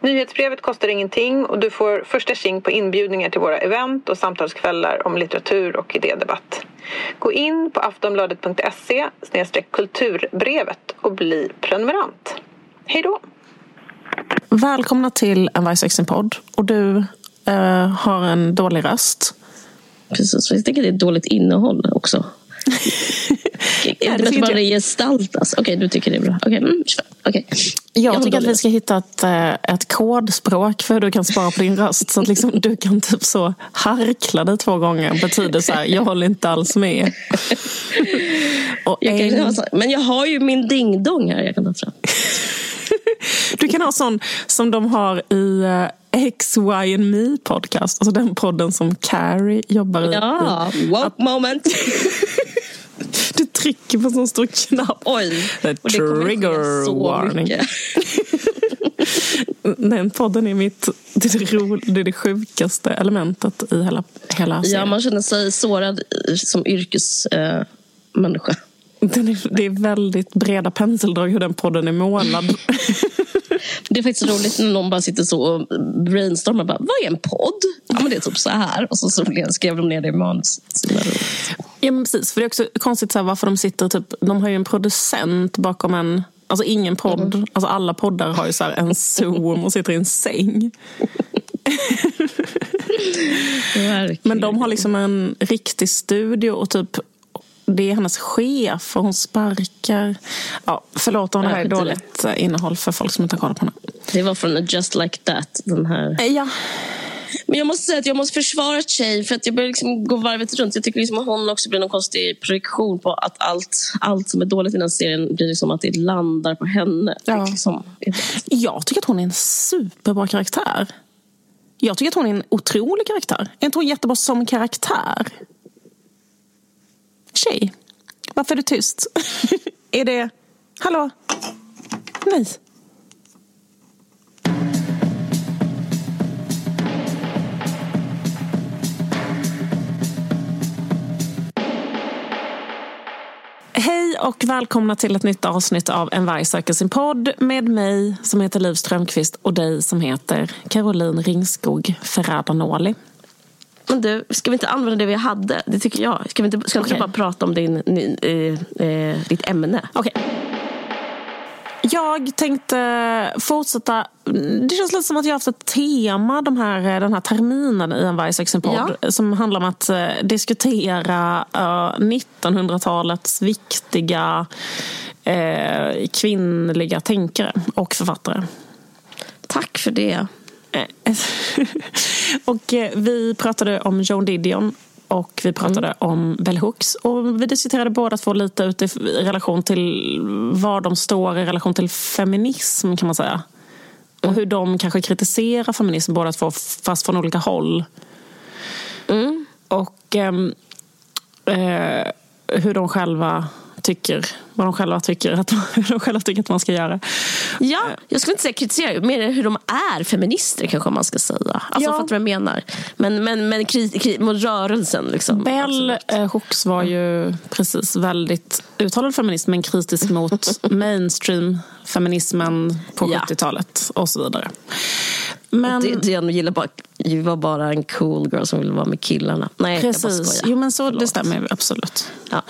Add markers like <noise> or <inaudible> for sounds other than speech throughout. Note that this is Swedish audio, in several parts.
Nyhetsbrevet kostar ingenting och du får första tjing på inbjudningar till våra event och samtalskvällar om litteratur och idédebatt. Gå in på aftonbladet.se kulturbrevet och bli prenumerant. Hej då! Välkomna till en Vargsexen-podd. Och du eh, har en dålig röst. Precis, jag tycker det är ett dåligt innehåll också. <laughs> Ja, det måste bara gestaltas. Okej, okay, du tycker det är bra. Okay. Mm, okay. Jag, jag tycker att vi ska hitta ett, eh, ett kodspråk för hur du kan spara på din röst. Så att liksom du kan typ så harkla dig två gånger. betyder så här, jag håller inte alls med. Och jag en... så, men jag har ju min dingdong här jag kan ta fram. du kan ha sån som de har i eh, X, Y and Me podcast. Alltså den podden som Carrie jobbar i. Ja, woke moment. Du trycker på en sån stor knapp. Oj! Och trigger warning. <laughs> Den podden är mitt det, är det, ro, det, är det sjukaste elementet i hela, hela serien. Ja, man känner sig sårad som yrkesmänniska. Eh, det är väldigt breda penseldrag hur den podden är målad. <laughs> Det är faktiskt roligt när någon bara sitter så och brainstormar. Bara, Vad är en podd? Ja, men det är typ så här. Och så, så skrev de ner det i manus. Ja, men precis. För det är också konstigt så här, varför de sitter... Typ, de har ju en producent bakom en... Alltså ingen podd. Mm. Alltså alla poddar har ju så en zoom och sitter i en säng. <laughs> men de har liksom en riktig studio och typ det är hennes chef och hon sparkar. Ja, förlåt om det här är dåligt innehåll för folk som inte har koll på henne. Det var från Just Like That. Den här. Eh, ja. Men jag måste säga att jag måste försvara Tjej för att jag börjar liksom gå varvet runt. Jag tycker liksom att hon också blir någon konstig projektion på att allt, allt som är dåligt i den serien blir liksom att det landar på henne. Ja. Liksom. Jag tycker att hon är en superbra karaktär. Jag tycker att hon är en otrolig karaktär. Är inte hon jättebra som karaktär? Tjej, varför är du tyst? <laughs> är det... Hallå? Nej. Hej och välkomna till ett nytt avsnitt av En varg söker sin podd med mig som heter Liv Strömqvist och dig som heter Caroline Ringskog Ferrada-Noli. Men du, ska vi inte använda det vi hade? Det tycker jag. Ska vi inte, ska okay. bara prata om din, eh, eh, ditt ämne? Okej. Okay. Jag tänkte fortsätta. Det känns lite som att jag har haft ett tema de här, den här terminen i en Vargsexen-podd ja. som handlar om att uh, diskutera uh, eh, 1900-talets viktiga uh, kvinnliga tänkare och författare. Tack för det. <laughs> och eh, vi pratade om Joan Didion och vi pratade mm. om Bell Hooks. Och vi diskuterade båda två lite ut i relation till var de står i relation till feminism kan man säga. Och mm. hur de kanske kritiserar feminism båda två fast från olika håll. Mm. Och ehm, eh, hur de själva tycker, vad de själva tycker att, hur <laughs> de själva tycker att man ska göra. Ja, jag skulle inte säga kritisera, mer hur de är feminister kanske man ska säga. Alltså ja. fattar vad jag menar? Men, men, men kri, kri, mot rörelsen. Liksom. Bell eh, Hooks var ju precis väldigt uttalad feminist men kritisk <laughs> mot mainstream-feminismen på ja. 70-talet och så vidare. Men... Det, det gillar bara, jag var bara en cool girl som ville vara med killarna. Nej, Precis. jag bara skojar. Jo, men så, Förlåt. det stämmer absolut. Ja.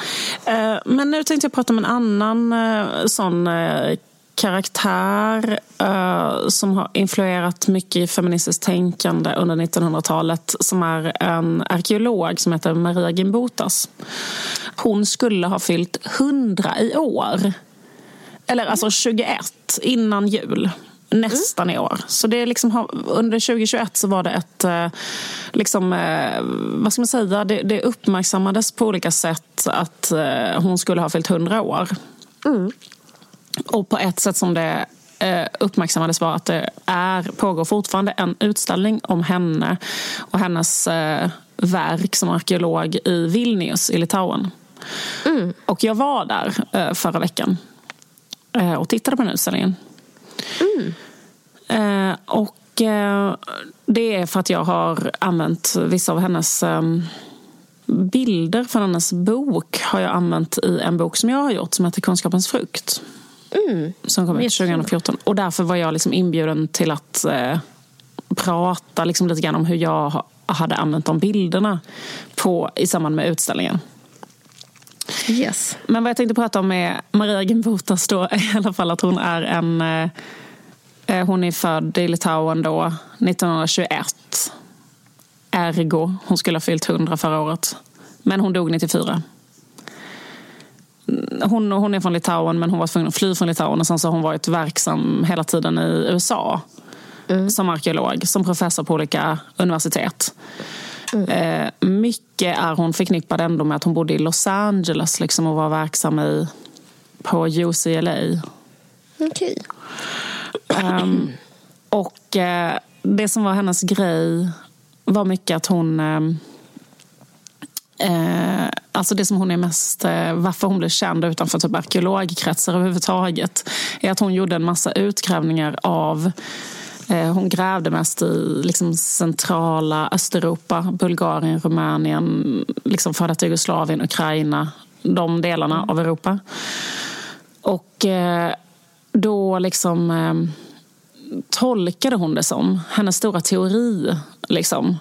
Uh, men nu tänkte jag prata om en annan annan eh, sån eh, karaktär uh, som har influerat mycket i feministiskt tänkande under 1900-talet som är en arkeolog som heter Maria Gimbutas. Hon skulle ha fyllt 100 i år. Eller alltså 21 innan jul nästan i år. Så det är liksom, under 2021 så var det ett, eh, liksom, eh, vad ska man säga, det, det uppmärksammades på olika sätt att eh, hon skulle ha fyllt 100 år. Mm. Och på ett sätt som det uppmärksammades var att det är, pågår fortfarande en utställning om henne och hennes verk som arkeolog i Vilnius i Litauen. Mm. Och jag var där förra veckan och tittade på den utställningen. Mm. Eh, och eh, det är för att jag har använt vissa av hennes ehm, bilder från hennes bok har jag använt i en bok som jag har gjort som heter Kunskapens frukt. Mm. Som kom ut 2014. Och därför var jag liksom inbjuden till att eh, prata liksom lite grann om hur jag hade använt de bilderna på, i samband med utställningen. Yes. Men vad jag tänkte prata om är Maria Gimbutas då, <laughs> i alla fall att hon är en... Eh, eh hon är född i Litauen då, 1921. Ergo, hon skulle ha fyllt 100 förra året. Men hon dog 94. Hon, hon är från Litauen men hon var tvungen att fly från Litauen och sen så har hon varit verksam hela tiden i USA. Mm. Som arkeolog, som professor på olika universitet. Mm. Eh, mycket är hon förknippad ändå med att hon bodde i Los Angeles liksom, och var verksam i, på UCLA. Okay. Um, ehm, och uh, det som var hennes grej var mycket att hon... Uh, uh, alltså det som hon är mest... varför hon blev känd utanför typ arkeologkretsar överhuvudtaget är att hon gjorde en massa utgrävningar av hon grävde mest i liksom centrala Östeuropa, Bulgarien, Rumänien, liksom före detta Jugoslavien, Ukraina, de delarna av Europa. Och eh, då liksom eh, tolkade hon det som, hennes stora teori liksom,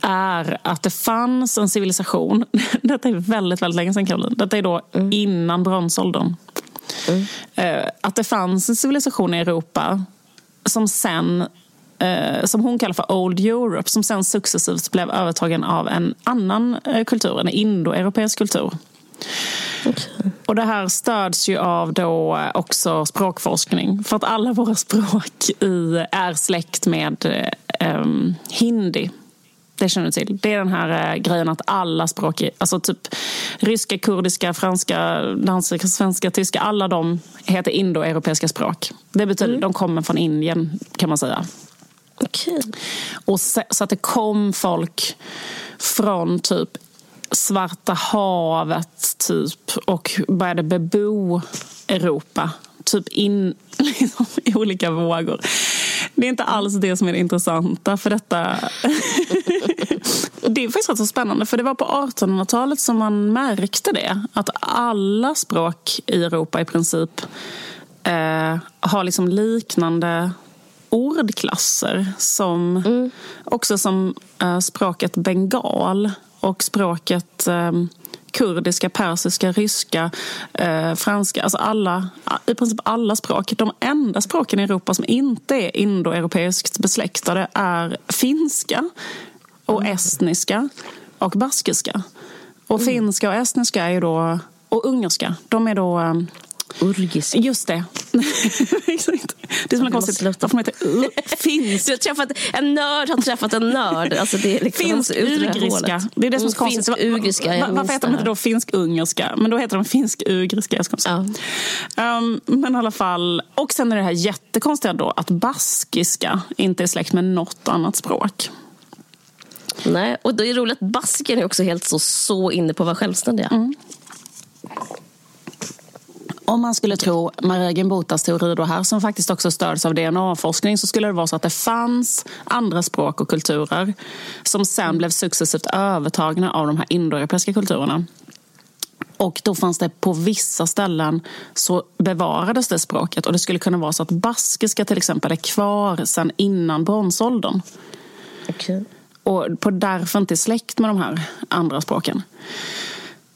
är att det fanns en civilisation. <laughs> Detta är väldigt, väldigt länge sedan Caroline. Detta är då mm. innan bronsåldern. Mm. Att det fanns en civilisation i Europa som sen eh, som hon kallar för Old Europe som sen successivt blev övertagen av en annan eh, kultur, en indoeuropeisk kultur. Okay. Och det här stöds ju av då eh, också språkforskning. För att alla våra <laughs> språk i, är släkt med eh, hindi. Det känner du till. Det är den här eh, grejen att alla språk, alltså typ ryska, kurdiska, franska, danska, svenska, tyska, alla de heter indoeuropeiska språk. Det betyder mm. de kommer från Indien kan man säga. Okay. Och så, så att det kom folk från typ Svarta havet typ och började bebo Europa. Typ in <laughs> liksom, i olika vågor. Det är inte alls det som är det intressanta för detta. <laughs> det är faktiskt rätt så spännande för det var på 1800-talet som man märkte det. Att alla språk i Europa i princip eh, har liksom liknande ordklasser. Som, mm. Också som eh, språket bengal och språket eh, kurdiska, persiska, ryska, eh, franska. Alltså alla, I princip alla språk. De enda språken i Europa som inte är indoeuropeiskt besläktade är finska och mm. estniska och baskiska. Och mm. finska och estniska är ju då, och ungerska, de är då Urgisk. Just det. <laughs> det är som är konstigt. Varför man heter finsk. Du har träffat, en nörd har träffat en nörd. Alltså det är liksom finsk-ugriska. Det är det som är så konstigt. Finsk-ugriska. Varför heter de inte då finsk-ungerska? Men då heter de finsk-ugriska. Ja. Um, men i alla fall. Och sen är det här jättekonstiga då att baskiska inte är släkt med något annat språk. Nej, och det är roligt att basken är också helt så, så inne på att vara självständiga. Mm. Om man skulle tro Maria Gimbutas teori då här, som faktiskt också stöds av DNA-forskning, så skulle det vara så att det fanns andra språk och kulturer som sen blev successivt övertagna av de här indoeuropeiska kulturerna. Och då fanns det på vissa ställen så bevarades det språket och det skulle kunna vara så att baskiska till exempel är kvar sen innan bronsåldern. Okay. Och på därför inte släkt med de här andra språken.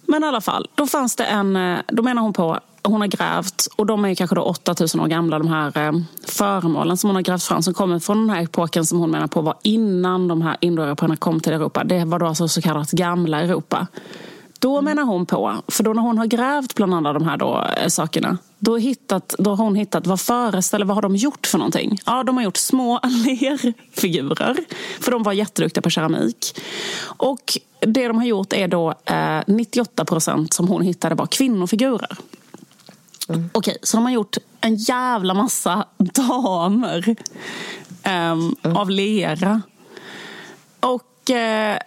Men i alla fall, då fanns det en, eh, då menar hon på hon har grävt, och de är kanske då 8000 år gamla, de här eh, föremålen som hon har grävt fram som kommer från den här epoken som hon menar på var innan de här indoeuropeerna kom till Europa. Det var då alltså så kallat gamla Europa. Då mm. menar hon på, för då när hon har grävt bland alla de här då, eh, sakerna då, hittat, då har hon hittat vad föreställer, vad har de gjort för någonting? Ja, de har gjort små <laughs> lerfigurer, för de var jätteduktiga på keramik. Och det de har gjort är då eh, 98 procent som hon hittade var kvinnofigurer. Mm. Okej, så de har gjort en jävla massa damer um, mm. av lera. Och uh,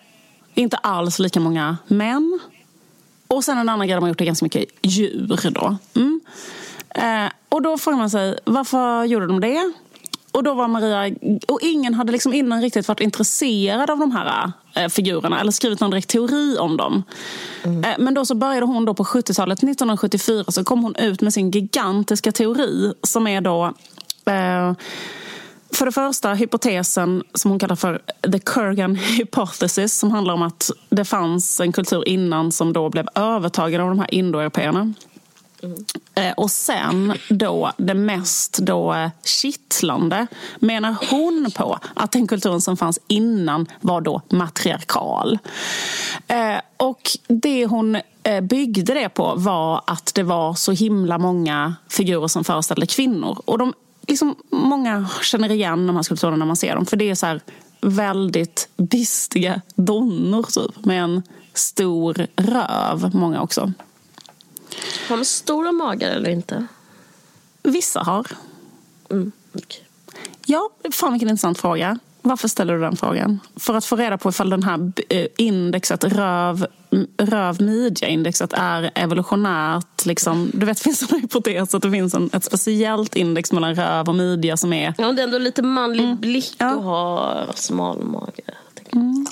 inte alls lika många män. Och sen en annan grej de har gjort är ganska mycket djur. Då. Mm. Eh, och då frågar man sig, varför gjorde de det? Och då var Maria, och ingen hade liksom innan riktigt varit intresserad av de här eh, figurerna eller skrivit någon direkt teori om dem. Mm. Eh, men då så började hon då på 70-talet, 1974, så kom hon ut med sin gigantiska teori som är då eh, för det första hypotesen som hon kallar för the Kurgan hypothesis som handlar om att det fanns en kultur innan som då blev övertagen av de här indoeuropeerna. Mm. Och sen då det mest då eh, kittlande menar hon på att den kulturen som fanns innan var då matriarkal. Eh, och det hon byggde det på var att det var så himla många figurer som föreställde kvinnor. Och de, liksom, många känner igen de här skulpturerna när man ser dem för det är så här väldigt bistiga donnor typ, med en stor röv, många också. Har de stora magar eller inte? Vissa har. Mm, okay. Ja, fan vilken intressant fråga. Varför ställer du den frågan? För att få reda på ifall den här eh, indexet, röv, röv indexet är evolutionärt. Liksom. Du vet, det <laughs> finns en hypotes att det finns en, ett speciellt index mellan röv och midja som är... Ja, det är ändå lite manlig mm. blick ja. att ha smal mage. Mm.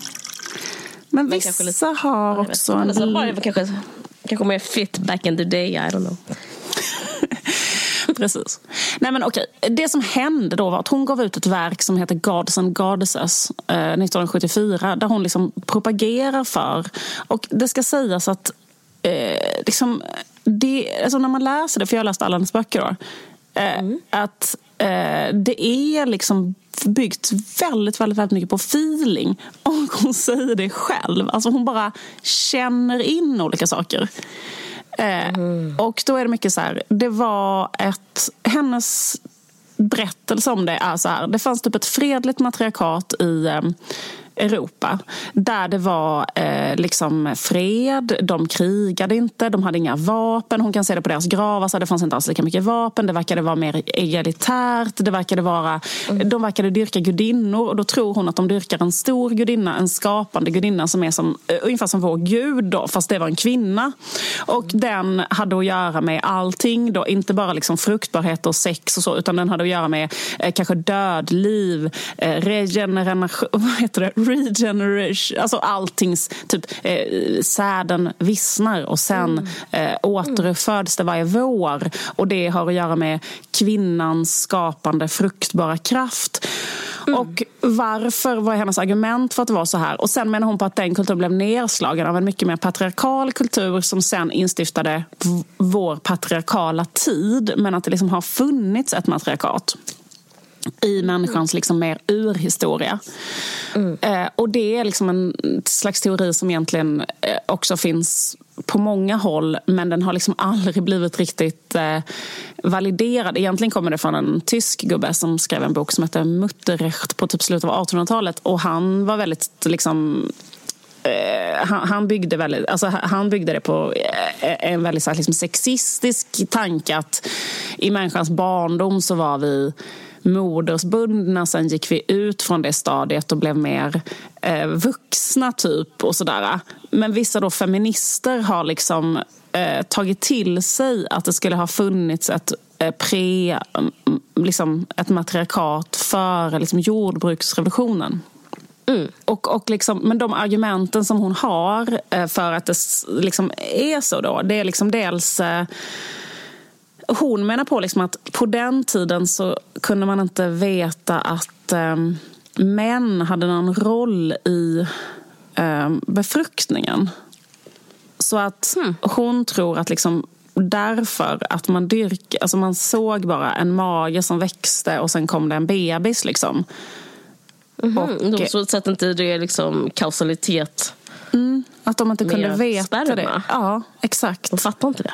Men, vissa lite, har också... En... Bara, kanske Kanske mer fit back in the day, I don't know. <laughs> Precis. Nej, men okej. Det som hände då var att hon gav ut ett verk som heter Gods and Goddesses eh, 1974 där hon liksom propagerar för, och det ska sägas att eh, liksom, det, alltså när man läser det, för jag har läst alla hennes böcker då, eh, mm. att det är liksom byggt väldigt, väldigt, väldigt mycket på feeling. <laughs> Och hon säger det själv. Alltså hon bara känner in olika saker. Mm. och då är det mycket så här, det var ett, hennes berättelse om det är så här, det fanns typ ett fredligt matriarkat i eh, Europa. Där det var eh, liksom fred, de krigade inte, de hade inga vapen. Hon kan se det på deras gravar, så det fanns inte alls lika mycket vapen. Det verkade vara mer egalitärt. Det verkade vara, mm. De verkade dyrka gudinnor och då tror hon att de dyrkar en stor gudinna, en skapande gudinna som är som, uh, ungefär som vår gud då, fast det var en kvinna. Och mm. den hade att göra med allting, då, inte bara liksom fruktbarhet och sex och så, utan den hade att göra med eh, kanske dödliv, eh, regeneration, <laughs> vad heter det? Regeneration, alltså alltings, typ eh, säden vissnar och sen mm. eh, återuppföds det varje vår. Och det har att göra med kvinnans skapande fruktbara kraft. Mm. Och varför var hennes argument för att det var så här? Och sen menar hon på att den kulturen blev nedslagen av en mycket mer patriarkal kultur som sen instiftade vår patriarkala tid. Men att det liksom har funnits ett matriarkat i människans liksom mer urhistoria. Mm. Eh, och det är liksom en slags teori som egentligen eh, också finns på många håll men den har liksom aldrig blivit riktigt eh, validerad. Egentligen kommer det från en tysk gubbe som skrev en bok som heter Mutterrecht på typ slutet av 1800-talet och han var väldigt liksom eh, han, han, byggde väldigt, alltså, han byggde det på en väldigt så här, liksom, sexistisk tanke att i människans barndom så var vi modersbundna. Sen gick vi ut från det stadiet och blev mer eh, vuxna typ och sådär. Men vissa då feminister har liksom eh, tagit till sig att det skulle ha funnits ett eh, pre, mm, liksom ett matriarkat före liksom jordbruksrevolutionen. Mm. Och, och liksom, men de argumenten som hon har eh, för att det liksom är så då, det är liksom dels eh, hon menar på liksom att på den tiden så kunde man inte veta att eh, män hade någon roll i eh, befruktningen. Så att mm. hon tror att liksom därför att man dyrk, alltså man såg bara en mage som växte och sen kom det en bebis. Liksom. Mm -hmm. och, så att inte det är liksom kausalitet? Mm, att de inte kunde veta sperma. det. Ja, exakt. De fattar inte det.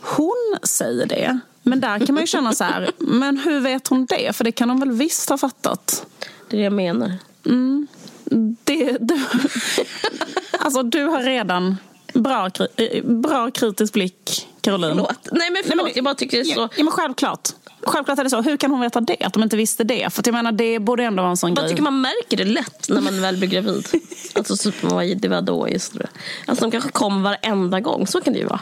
Hon säger det. Men där kan man ju känna så här, men hur vet hon det? För det kan hon väl visst ha fattat? Det är det jag menar. Mm. Det, du, alltså du har redan bra, bra kritisk blick, Caroline. Förlåt. Nej men förlåt, Nej, men, jag bara tycker det är så... Ja, men självklart. Självklart är det så. Hur kan hon veta det? Att de inte visste det? För jag menar, det borde ändå vara en sån jag grej. tycker man märker det lätt när man väl blir gravid. alltså, det var då just det. Alltså de kanske kom varenda gång. Så kan det ju vara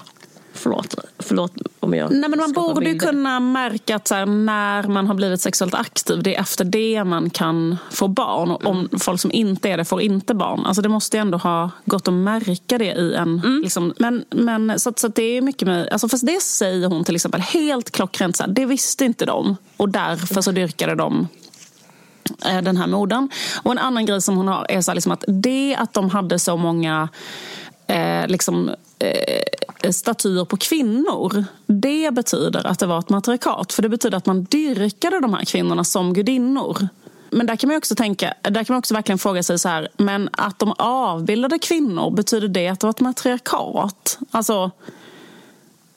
förlåt, förlåt kommer jag Nej, men man borde ju bilder. kunna märka att så här, när man har blivit sexuellt aktiv, det är efter det man kan få barn. Och om folk som inte är det får inte barn. Alltså det måste ju ändå ha gått att märka det i en... Liksom, men, men, så, så det är mycket med... Alltså, fast det säger hon till exempel helt klockrent. Så här, det visste inte de. Och därför så dyrkade de eh, den här modern. Och en annan grej som hon har är så här, liksom att det att de hade så många eh, liksom, eh, statyer på kvinnor, det betyder att det var ett matriarkat. För det betyder att man dyrkade de här kvinnorna som gudinnor. Men där kan man också tänka, där kan man också verkligen fråga sig så här, men att de avbildade kvinnor, betyder det att det var ett matriarkat? Alltså,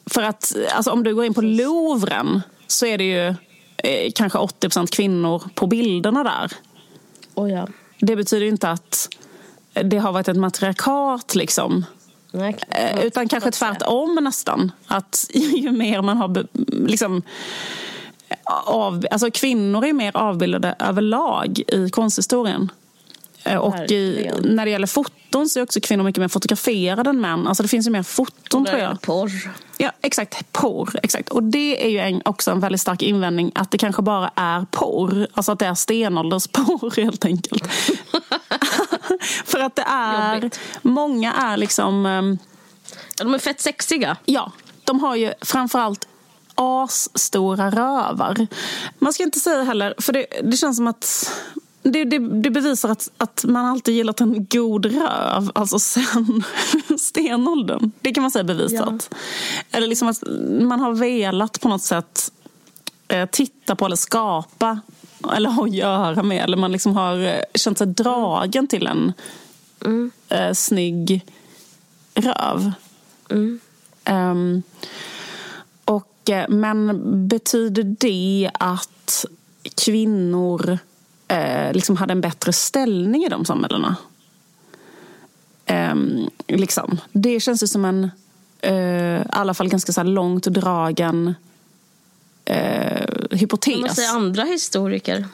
för att alltså, om du går in på Louvren så är det ju eh, kanske 80% kvinnor på bilderna där. Oh, ja. Det betyder ju inte att det har varit ett matriarkat liksom. Nej, Eh, Utan kanske tvärtom nästan. Att <laughs> ju mer man har liksom, av, alltså kvinnor är mer avbildade överlag i konsthistorien. Eh, Och i, när det gäller foton så är också kvinnor mycket mer fotograferade än män. Alltså det finns ju mer foton tror jag. Porr. Ja, exakt. Porr. Exakt. Och det är ju en, också en väldigt stark invändning att det kanske bara är porr. Alltså att det är stenåldersporr <laughs> helt enkelt. <laughs> För att det är... Jobbigt. Många är liksom... Ja, de är fett sexiga. Ja, de har ju framförallt asstora rövar. Man ska inte säga heller, för det, det känns som att det, det, det bevisar att, att man alltid gillat en god röv, alltså sen <laughs> stenåldern. Det kan man säga bevisat. Eller liksom att man har velat på något sätt eh, titta på eller skapa eller ha att göra med. Eller man liksom har eh, känt sig dragen till en eh, snygg röv. Ehm, och, eh, men betyder det att kvinnor eh, liksom hade en bättre ställning i de samhällena? Ehm, liksom. Det känns ju som en eh, i alla fall ganska så långt dragen eh, hypotes. Man säger andra historiker.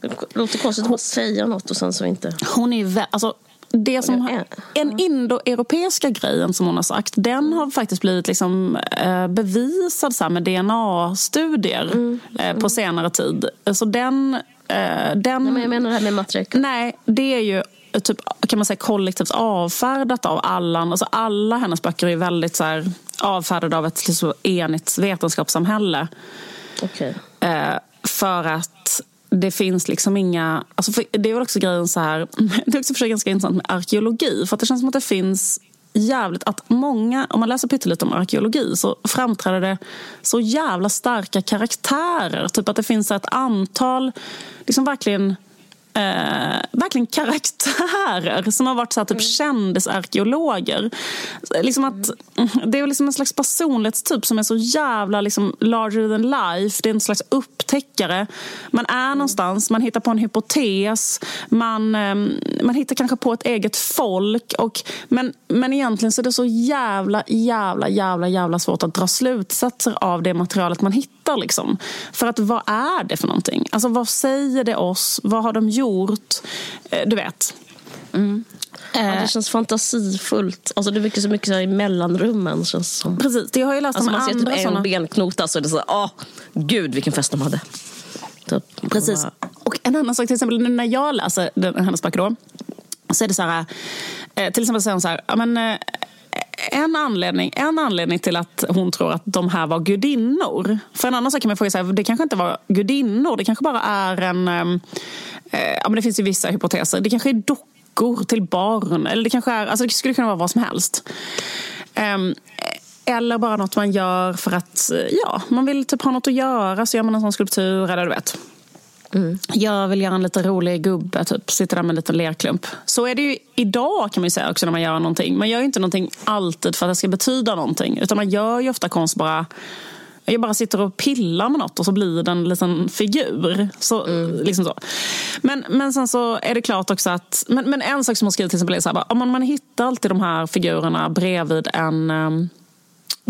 Det låter konstigt att man säger något och sen så inte. Hon är vä- alltså, det som har, en indoeuropeiska grejen som hon har sagt, den har faktiskt blivit liksom, eh, bevisad så med DNA-studier Mm. eh, på senare tid. Så den... Eh, den Nej, men jag menar det här med matriarkat. Nej, det är ju typ, kan man säga kollektivt avfärdat av Allan. Alltså alla hennes böcker är väldigt så här, avfärdade av ett liksom, enigt vetenskapssamhälle. Okay. Eh, för att det finns liksom inga... Alltså för, det är väl också grejen så här... <laughs> Det är också för sig ganska intressant med arkeologi. För att det känns som att det finns jävligt... Att många, om man läser pyttelite om arkeologi så framträder det så jävla starka karaktärer. Typ att det finns ett antal liksom verkligen eh, verkligen karaktärer som har varit så här, typ kändisarkeologer. Liksom att, det är liksom en slags personlighetstyp som är så jävla liksom, larger than life. Det är en slags upptäckare. Man är någonstans, man hittar på en hypotes, man, eh, man hittar kanske på ett eget folk. Och, men, men egentligen så är det så jävla, jävla, jävla, jävla svårt att dra slutsatser av det materialet man hittar. Liksom. För att vad är det för någonting? Alltså vad säger det oss? Vad har de gjort? Eh, Du vet. Ja, det känns fantasifullt. Alltså, det är så mycket så här i mellanrummen. Känns det som. Precis, det har jag läst Alltså, om man ser typ en såna. benknota så är det så här, åh, gud vilken fest de hade. Typ. Precis. Och en annan sak, till exempel när jag läser den, hennes böcker då, så är det så här, eh, till exempel säger hon så här, ja, men, eh, en anledning, en anledning till att hon tror att de här var gudinnor. För en annan sak kan man fråga sig, det kanske inte var gudinnor, det kanske bara är en... Eh, ja, men det finns ju vissa hypoteser. Det kanske är dockor till barn. Eller det, kanske är, alltså det skulle kunna vara vad som helst. Ehm, eller bara något man gör för att eh, ja, man vill typ ha något att göra. Så gör man en sån skulptur. Eller du vet. Jag vill göra en lite rolig gubbe, typ. sitter där med en liten lerklump. Så är det ju idag kan man säga också när man gör någonting. Man gör ju inte någonting alltid för att det ska betyda någonting. Utan man gör ju ofta konst bara... Jag bara sitter och pillar med något och så blir det en liten figur. Så, liksom så. Men, men sen så är det klart också att... Men, men en sak som hon skriver till exempel är så här, bara, om man, man hittar alltid de här figurerna bredvid en...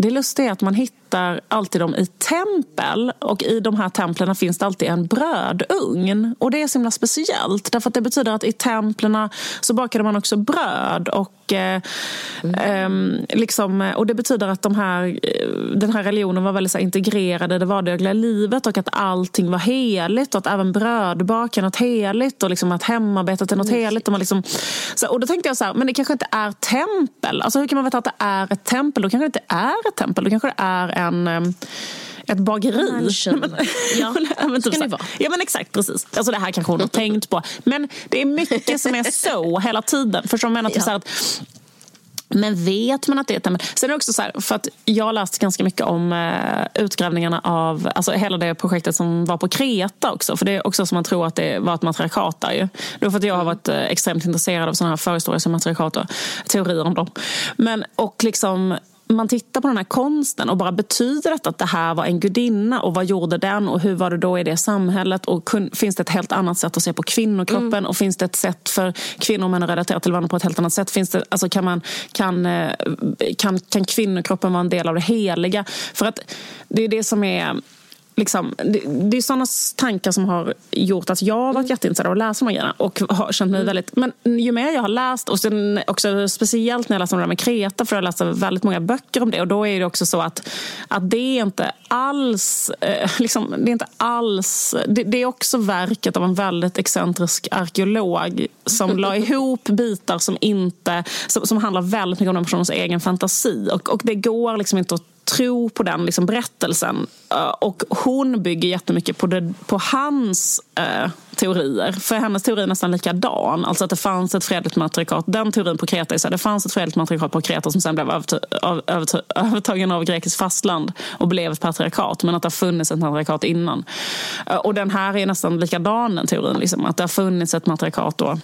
det lustiga är att man hittar alltid dem i tempel och i de här templen finns det alltid en brödugn. Och det är så himla speciellt därför att det betyder att i templen så bakade man också bröd och, eh, mm. eh, liksom, och det betyder att de här, eh, den här religionen var väldigt så integrerad i det vardagliga livet och att allting var heligt och att även brödbak är något heligt och liksom att hemarbetet är något mm. heligt. Och, man liksom, så, och då tänkte jag så här, men det kanske inte är tempel. Alltså hur kan man veta att det är ett tempel? Då kanske det inte är ett tempel. Då kanske det är en ett bageri. Mansion. <laughs> <laughs> Ja, men, typ ska det vara. Ja men exakt, precis. Alltså det här kanske hon har tänkt på. Men det är mycket som är så hela tiden. Förstår du? Menar, typ ja. att, men vet man att det är ett tempel? Sen är det också så här, för att jag har läst ganska mycket om uh, utgrävningarna av alltså hela det projektet som var på Kreta också. För det är också som man tror att det var ett matriarkat där ju. Det är för att jag har varit uh, extremt intresserad av sådana här förhistoriska matriarkat och teorier om dem. Men, och liksom man tittar på den här konsten och bara betyder att det här var en gudinna och vad gjorde den och hur var det då i det samhället och finns det ett helt annat sätt att se på kvinnokroppen mm. och finns det ett sätt för kvinnor och män att relatera till varandra på ett helt annat sätt? Finns det, alltså kan, man, kan, eh, kan, kan kvinnokroppen vara en del av det heliga? För att det är det som är liksom, det, det är sådana tankar som har gjort att jag har varit mm. jätteintresserad av att läsa de här grejerna. Och har känt mig mm. väldigt, men ju mer jag har läst, och sen också speciellt när jag läste om det där med Kreta, för jag läste väldigt många böcker om det. Och då är det också så att, att det är inte alls, eh, liksom, det är inte alls, det, det, är också verket av en väldigt excentrisk arkeolog som la <laughs> ihop bitar som inte, som, som handlar väldigt mycket om den personens egen fantasi. Och, och det går liksom inte att tro på den liksom, berättelsen. Uh, och hon bygger jättemycket på, det, på hans uh, teorier. För hennes teori är nästan likadan. Alltså att det fanns ett fredligt matriarkat. Den teorin på Kreta är så här, det fanns ett fredligt matriarkat på Kreta som sen blev <laughs> övertagen av grekiskt fastland och blev ett patriarkat. Men att det har funnits ett matriarkat innan. Uh, och den här är nästan likadan den teorin. Liksom, att det har funnits ett matriarkat då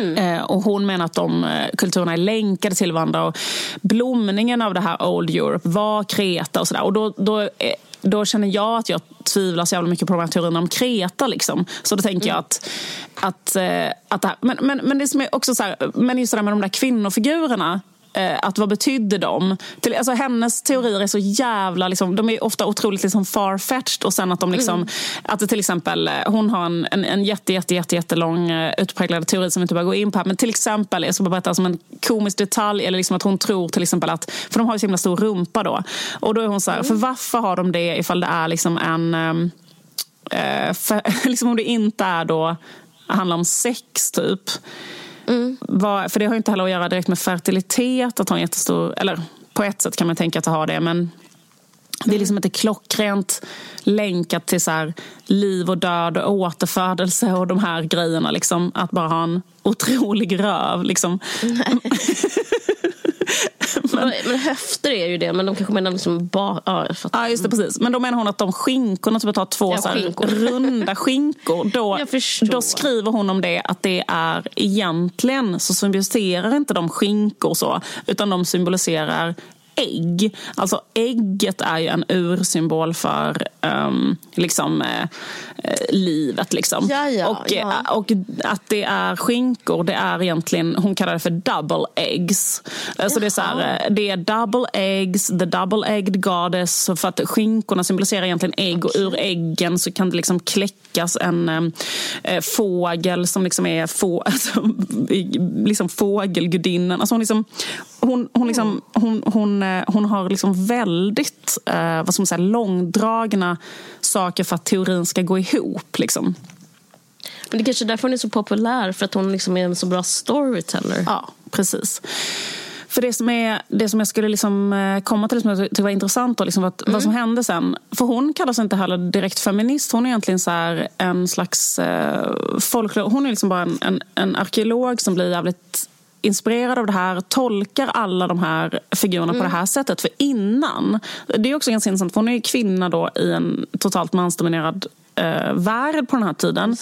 Mm. Eh, och hon menar att de eh, kulturerna är länkade till varandra. Och blomningen av det här Old Europe var Kreta och sådär. Och då, då, eh, då känner jag att jag tvivlar så jävla mycket på de här teorierna om Kreta. Liksom. Så då tänker mm. jag att, att, att här, men, men, men det som är också så här, men just det där med de där kvinnofigurerna Eh, att vad betydde de? Till, alltså hennes teorier är så jävla, liksom, de är ofta otroligt liksom farfetched och sen att de liksom, mm. att till exempel, eh, hon har en, en, en jätte, jätte, jätte, jättelång uh, utpräglad teori som vi inte behöver gå in på här. Men till exempel, jag ska bara berätta som en komisk detalj, eller liksom att hon tror till exempel att, för de har ju så himla stor rumpa då. Och då är hon så här, mm. för varför har de det ifall det är liksom en, um, uh, för, <laughs> liksom om det inte är då, handlar om sex typ. Mm. Var, för det har inte heller att göra direkt med fertilitet, att ha en jättestor... Eller på ett sätt kan man tänka att det har det, men det är liksom inte klockrent länkat till så här, liv och död och återfödelse och de här grejerna. Liksom. Att bara ha en otrolig röv. Liksom. <laughs> men, men höfter är ju det, men de kanske menar liksom ba, ja, ja, just det, precis. Men då menar hon att de skinkorna, typ att ha två ja, så skinkor. runda skinkor. Då, <laughs> då skriver hon om det att det är egentligen så symboliserar inte de skinkor så, utan de symboliserar ägg. Alltså ägget är ju en ursymbol för um, liksom, eh, eh, livet. Liksom. Ja, ja, och, ja. Eh, och att det är skinkor, det är egentligen, hon kallar det för double eggs. Så det är, så här, eh, det är double eggs, the double egged goddess. För att skinkorna symboliserar egentligen ägg och ur äggen så kan det liksom kläckas en eh, fågel som liksom är få, <laughs> alltså, liksom fågelgudinnan. Alltså hon, liksom, hon, hon, liksom, hon, hon Eh, hon har liksom väldigt eh, vad ska man säga, långdragna saker för att teorin ska gå ihop. Liksom. Men det är kanske är därför hon är så populär, för att hon liksom är en så bra storyteller. Ja, precis. För det som, är, det som jag skulle liksom eh, komma till, som jag tyckte var intressant, då, liksom vad, mm. vad som hände sen. För hon kallar sig inte heller direkt feminist. Hon är egentligen så en slags eh, folklore. Hon är liksom bara en, en, en arkeolog som blir jävligt inspirerad av det här, tolkar alla de här figurerna mm. på det här sättet. För innan, det är också ganska intressant, för hon är ju kvinna då i en totalt mansdominerad eh, värld på den här tiden.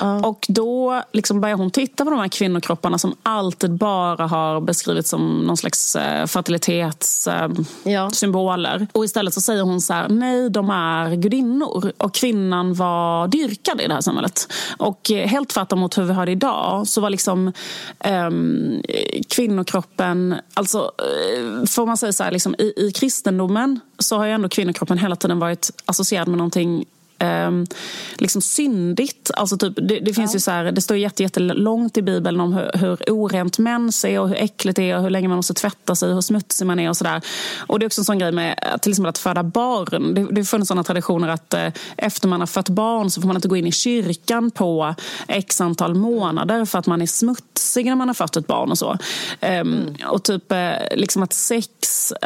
Ja. Och då liksom börjar hon titta på de här kvinnokropparna som alltid bara har beskrivits som någon slags eh, fertilitetssymboler. Ja. Och istället så säger hon så här, nej de är gudinnor. Och kvinnan var dyrkad i det här samhället. Och eh, helt tvärtom mot hur vi har det idag så var liksom ehm, kvinnokroppen, alltså eh, får man säga så här, liksom, i, i kristendomen så har ju ändå kvinnokroppen hela tiden varit associerad med någonting Um, liksom syndigt. Alltså typ, det, det finns ju så här, det står jättelångt i Bibeln om hur, hur orent mens är och hur äckligt det är och hur länge man måste tvätta sig och hur smutsig man är och sådär. Och det är också en sån grej med till exempel att föda barn. Det, det funnits sådana traditioner att eh, efter man har fött barn så får man inte gå in i kyrkan på x antal månader för att man är smutsig när man har fött ett barn och så. Um, mm. Och typ eh, liksom att sex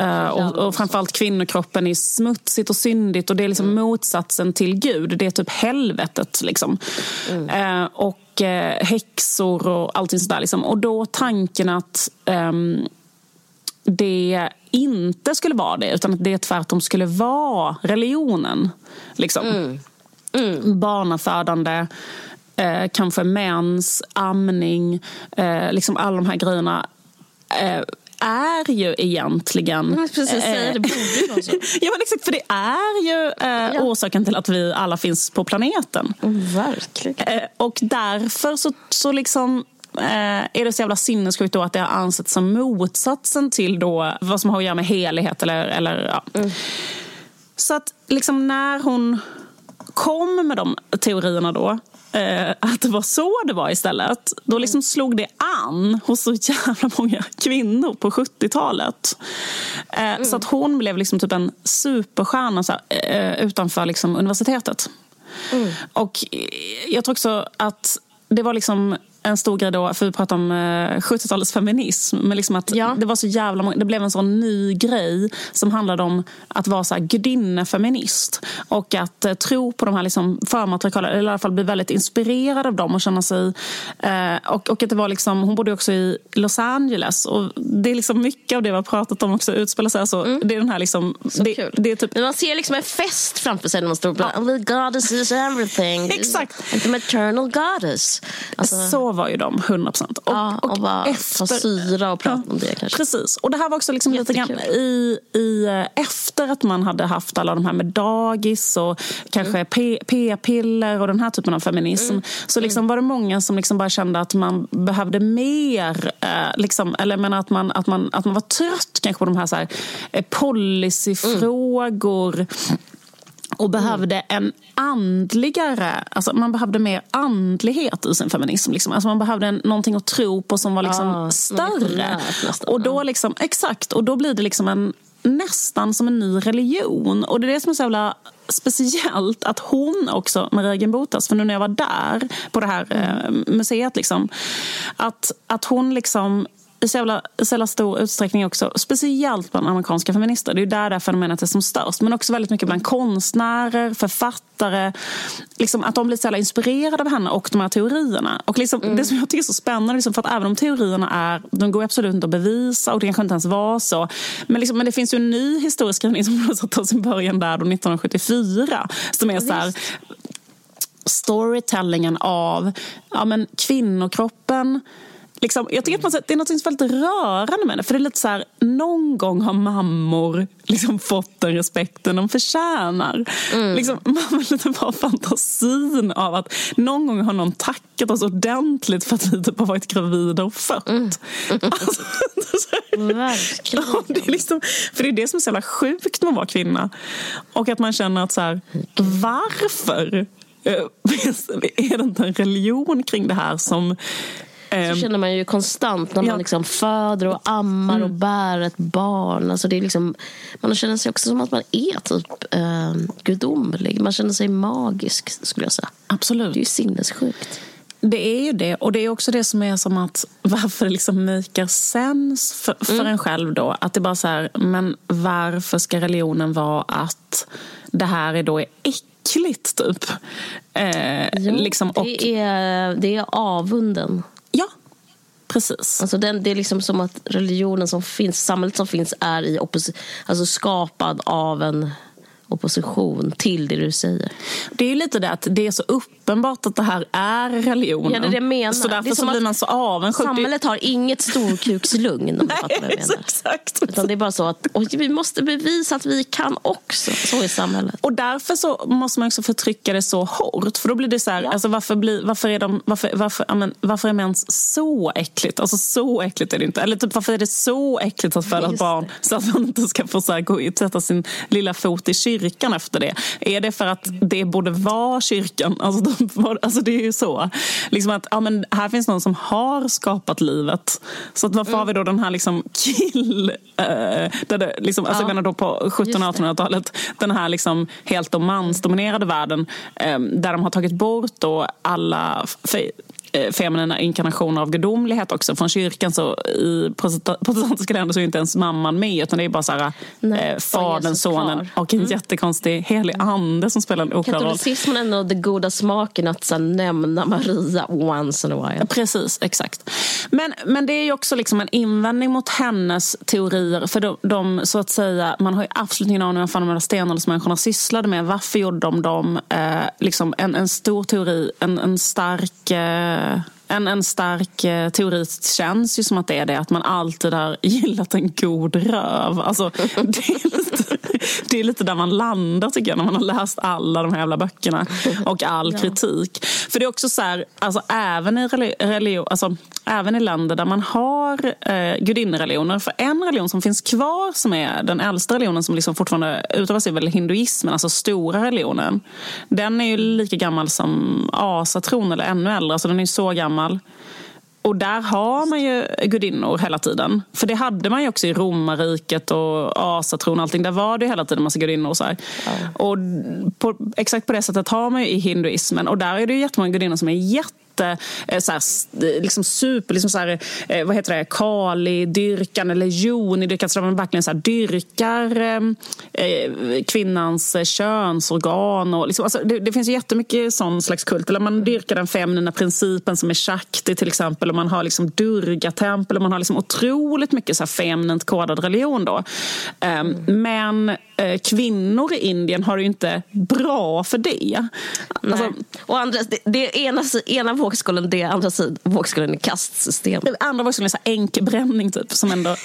uh, och, och framförallt kvinnokroppen är smutsigt och syndigt och det är liksom mm. motsatsen till Gud. Det är typ helvetet. Liksom. Mm. Eh, och eh, häxor och allting sådär. Liksom. Och då tanken att eh, det inte skulle vara det utan att det tvärtom skulle vara religionen. Liksom. Mm. Mm. Barnafödande, eh, kanske mens, amning, eh, liksom alla de här grejerna eh, är ju egentligen... Jag precis säga, det borde vara så. <laughs> ja, men exakt, för det är ju eh, ja. orsaken till att vi alla finns på planeten. verkligen. Eh, och därför så, så liksom eh, är det så jävla sinnessjukt då att det har ansetts som motsatsen till då vad som har att göra med helighet. Eller, eller, ja. Mm. Så att liksom när hon kom med de teorierna då eh, att det var så det var istället. Då liksom slog det an hos så jävla många kvinnor på 70-talet. Eh, mm. Så att hon blev liksom typ en superstjärna så här, eh, utanför liksom universitetet. Mm. Och jag tror också att det var liksom en stor grej då, för vi pratar om 70-talets eh, feminism. Men liksom att ja. det var så jävla många, det blev en sån ny grej som handlade om att vara så gudinnefeminist. Och att eh, tro på de här liksom förmatriarkala, eller i alla fall bli väldigt inspirerad av dem och känna sig... Eh, och, och att det var liksom, hon bodde också i Los Angeles. Och det är liksom mycket av det vi har pratat om också utspelar sig. Alltså, mm. Det är den här liksom... Så det, kul. Det är typ... Men man ser liksom en fest framför sig när man står och ja. the goddess is everything. <laughs> Exakt. The maternal goddess. Alltså, så var ju de, 100 procent. Och, ja, och, och bara efter, ta syra och prata ja, om det kanske. Precis. Och det här var också liksom lite grann i, i, eh, efter att man hade haft alla de här med dagis och kanske mm. p-piller och den här typen av feminism. Mm. Så liksom mm. var det många som liksom bara kände att man behövde mer. Eh, liksom, eller menar att, man, att, man, att man var trött kanske på de här, så här eh, policyfrågor. Mm och behövde en andligare, alltså man behövde mer andlighet i sin feminism. Liksom. Alltså man behövde en, någonting att tro på som var liksom ah, större. Och då liksom, exakt, och då blir det liksom en, nästan som en ny religion. Och det är det som är så jävla speciellt att hon också, Maria Genbotas, för nu när jag var där på det här eh, museet, liksom, att, att hon liksom i så jävla, så jävla stor utsträckning också, speciellt bland amerikanska feminister. Det är där det här fenomenet är som störst. Men också väldigt mycket bland konstnärer, författare. Liksom att de blir så jävla inspirerade av henne och de här teorierna. Och liksom, mm. Det som jag tycker är så spännande, liksom, för att även om teorierna är, de går absolut inte att bevisa och det kanske inte ens var så. Men, liksom, men det finns ju en ny historieskrivning som tar sin början där då 1974. Som är så här, storytellingen av ja, men kvinnokroppen Liksom, jag tycker att det är något väldigt rörande med det. För det är lite så här, någon gång har mammor liksom fått den respekten de förtjänar. Mm. Liksom, <laughs> man vill lite bara fantasin av att någon gång har någon tackat oss ordentligt för att vi typ har varit gravida och fött. Mm. <laughs> Alltså, Verkligen. Ja, det är liksom, för det är det som är så jävla sjukt med att vara kvinna. Och att man känner att så här, varför? Eh, <laughs> är det inte en religion kring det här som så ehm, känner man ju konstant när man ja. liksom föder och ammar mm. och bär ett barn. Alltså det är liksom, man känner sig också som att man är typ eh, gudomlig. Man känner sig magisk skulle jag säga. Absolut. Det är ju sinnessjukt. Det är ju det. Och det är också det som är som att <laughs> varför det liksom maker sense för, för mm. en själv då. Att det bara så här, men varför ska religionen vara att det här är då är äckligt typ? Eh, ja, liksom, och, det, är, det är avunden. Precis. Alltså den, det är liksom som att religionen som finns, samhället som finns är i alltså skapad av en opposition till det du säger. Det är ju lite det att det är så uppenbart att det här är religionen. Ja, det är det jag menar. Så därför så blir man så avundsjuk. Samhället har inget storkukslugn om du <laughs> fattar vad jag menar. Exakt. Utan det är bara så att vi måste bevisa att vi kan också. Så är samhället. Och därför så måste man också förtrycka det så hårt. För då blir det så här, ja. alltså varför, blir, varför, är de, varför, varför, amen, varför är mens så äckligt? Alltså så äckligt är det inte. Eller typ varför är det så äckligt att föda ett barn så att man inte ska få så här, gå sätta sin lilla fot i kyrkan efter det? Är det för att det borde vara kyrkan? Alltså, de, alltså det är ju så. Liksom att, ja, men här finns någon som har skapat livet. Så att varför mm. har vi då den här liksom kill... Uh, där det, liksom, alltså, ja. Jag menar då på 1700-1800-talet, den här liksom helt mansdominerade världen um, där de har tagit bort då alla Eh, feminina inkarnationer av gudomlighet också. Från kyrkan så i protestantiska länder så är inte ens mamman med utan det är bara så här, Nej, eh, fadern, sonen och en mm. jättekonstig helig ande som spelar en oklar roll. Katolicismen är ändå den goda smaken att så nämna Maria once in a while. Precis, exakt. Men, men det är ju också liksom en invändning mot hennes teorier. För de, de så att säga, man har ju absolut ingen aning om vad de här stenåldersmänniskorna sysslade med. Varför gjorde de dem? Eh, liksom en, en stor teori, en, en stark eh, uh, en, en stark eh, teori känns ju som att det är det att man alltid har <laughs> gillat en god röv. Alltså, det, är lite, det är lite där man landar tycker jag när man har läst alla de här jävla böckerna och all <laughs> kritik. För det är också så här, alltså, även, i religion, alltså, även i länder där man har eh, gudinnereligioner. För en religion som finns kvar som är den äldsta religionen som liksom fortfarande utövas är väl hinduismen, alltså stora religionen. Den är ju lika gammal som asatron eller ännu äldre, alltså den är så gammal. Och där har man ju gudinnor hela tiden. För det hade man ju också i romarriket och asatron och allting. Där var det hela tiden massa gudinnor. Och, så ja. och på, exakt på det sättet har man ju i hinduismen. Och där är det ju jättemånga gudinnor som är jätte jätte, eh, så här, eh, liksom super, liksom så här, eh, vad heter det, Kali-dyrkan eller Joni-dyrkan. Så man verkligen så här, dyrkar eh, kvinnans könsorgan. Och liksom, alltså, det, det finns ju jättemycket sån slags kult. Eller man dyrkar den feminina principen som är shakti till exempel. Och man har liksom durga-tempel och man har liksom otroligt mycket så här feminint kodad religion. Då. Eh, men kvinnor i Indien har det ju inte bra för det. Alltså, och andra, det, det ena, ena vågskålen det, andra vågskålen är kastsystem. Andra vågskålen är så änkbränning typ. Som ändå, <laughs>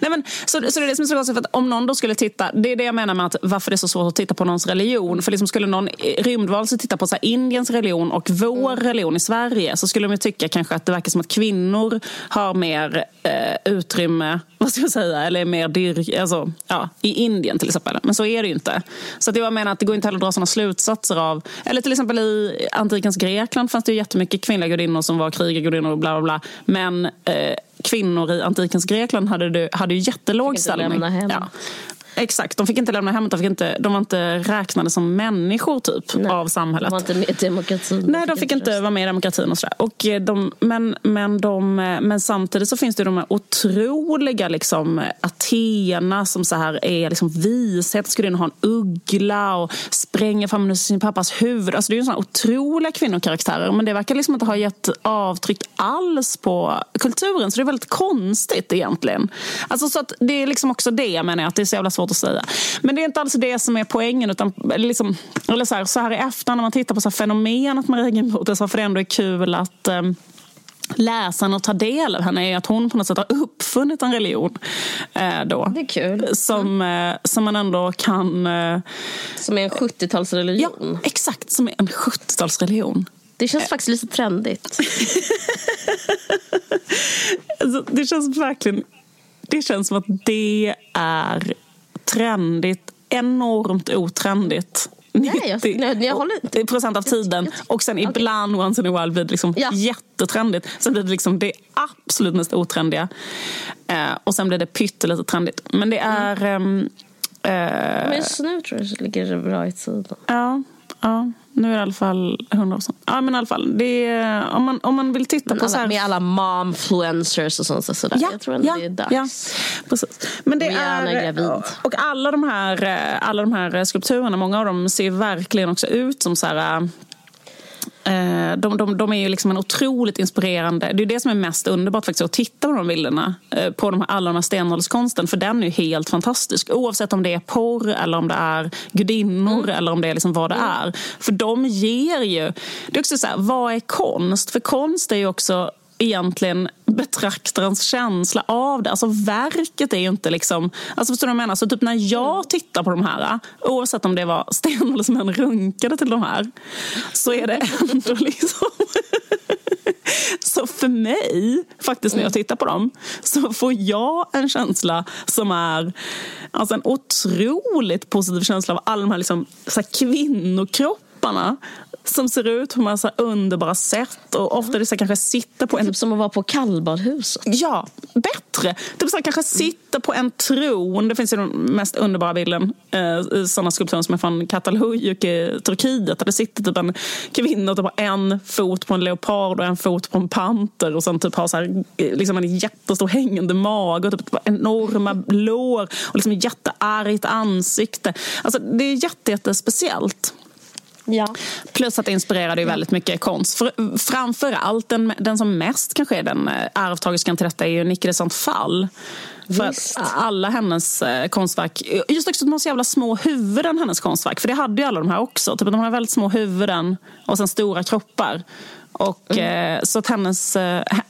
nej men, så, så det är det som är så konstigt, för att om någon då skulle titta, det är det jag menar med att varför det är så svårt att titta på någons religion. För liksom skulle någon rymdvarelse titta på så Indiens religion och vår mm. religion i Sverige så skulle de tycka kanske att det verkar som att kvinnor har mer eh, utrymme, <laughs> vad ska jag säga, eller mer dyr, alltså, ja, i Indien till exempel. Men så är det ju inte. Så att jag menar att det går inte heller att dra sådana slutsatser av, eller till exempel i antikens Grekland fanns det ju jättemycket kvinnliga gudinnor som var krigargudinnor och bla bla bla. Men eh, kvinnor i antikens Grekland hade, hade ju jättelåg ställning. Ja. Exakt, de fick inte lämna hemmet. De, fick inte, de var inte räknade som människor typ Nej, av samhället. De var inte med i demokratin. Nej, de fick inte rösta. vara med i demokratin och sådär. Och eh, de, men, men, de, eh, men samtidigt så finns det de här otroliga liksom, Athena som så här är liksom vishet, skulle in ha en uggla och spränga fram sin pappas huvud. Alltså, det är ju sådana otroliga kvinnokaraktärer men det verkar liksom inte ha gett avtryck alls på kulturen så det är väldigt konstigt egentligen. Alltså, så att det är liksom också det menar jag, att det är så jävla svårt svårt att säga. Men det är inte alls det som är poängen. Utan, liksom, eller så, här, så här i efterhand när man tittar på så här fenomenet med regelmodet, varför det ändå är kul att eh, läsaren och ta del av henne är att hon på något sätt har uppfunnit en religion. Eh, då, det är kul. Som, eh, som man ändå kan... Eh, som är en 70-talsreligion. Ja, exakt. Som är en 70-talsreligion. Det känns faktiskt lite trendigt. <laughs> alltså, det känns verkligen... Det känns som att det är trendigt, enormt otrendigt. 90 Nej, jag, jag håller procent av tiden. Och sen okay. ibland, once in a while, blir det liksom ja. jättetrendigt. Sen blir det liksom det absolut mest otrendiga. Eh, och sen blir det pyttelite trendigt. Men det är... Mm. Eh, Men just nu tror jag ligger det bra i tiden. Ja, ja. Nu är det i alla fall 100 procent. Ja, men i alla fall. Är, om, man, om man vill titta på... så här... Med alla momfluencers och sånt. Sådär. Ja, jag tror ändå ja, det är dags. Ja, precis. Men det Rihanna är gravid. Och alla de, här, alla de här skulpturerna, många av dem ser verkligen också ut som så här Eh, de, de, de, är ju liksom en otroligt inspirerande... Det är det som är mest underbart faktiskt, att titta på de bilderna. Eh, på de alla de här stenålderskonsten, för den är ju helt fantastisk. Oavsett om det är porr, eller om det är gudinnor mm. eller om det är liksom vad det mm. är. För de ger ju... Det är också så här, vad är konst? För konst är ju också egentligen betraktarens känsla av det. Alltså verket är ju inte liksom... Alltså förstår du vad jag menar? Så typ när jag tittar på de här, oavsett om det var Stenåldersmän runkade till de här, så är det ändå <laughs> liksom... <laughs> Så för mig, faktiskt när jag tittar på dem, så får jag en känsla som är alltså en otroligt positiv känsla av alla de här, liksom, så här kvinnokropparna som ser ut på massa underbara sätt. Och ofta det så kanske sitta på en... Typ som att vara på kallbadhuset? Ja, bättre. Typ så kanske sitta på en tron. Det finns ju den mest underbara bilden. Eh, sådana skulpturer som är från Katalhuyuk i Turkiet. Där det sitter typ en kvinna typ har en fot på en leopard och en fot på en panter. Och sen typ har så här, liksom en jättestor hängande mage och typ enorma lår och liksom ett jätteargt ansikte. Alltså, det är jätte, jättespeciellt. Ja. Plus att det inspirerade ju väldigt mycket konst. För, framför allt, den, den som mest kanske är den eh, arvtagerskan till detta är ju Nicke de Saint Fall. För att alla hennes eh, konstverk, just också de har så jävla små huvuden hennes konstverk. För det hade ju alla de här också. Typ, de har väldigt små huvuden och sen stora kroppar. Och, mm. eh, så att hennes,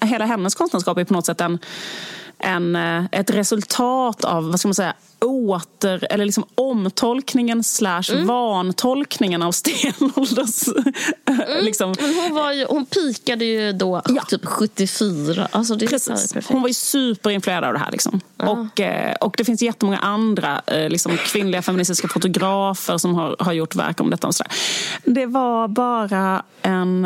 hela hennes konstnärskap är på något sätt en, en, eh, ett resultat av vad ska man säga, åter, eller liksom omtolkningen slash mm. vantolkningen av stenålders... Mm. <laughs> liksom. hon, var ju, hon pikade ju då ja. typ 74. Alltså det Precis. Hon var ju superinfluerad av det här. Liksom. Ja. Och, eh, och det finns jättemånga andra eh, liksom, kvinnliga feministiska fotografer som har, har gjort verk om detta. Och så Det var bara en,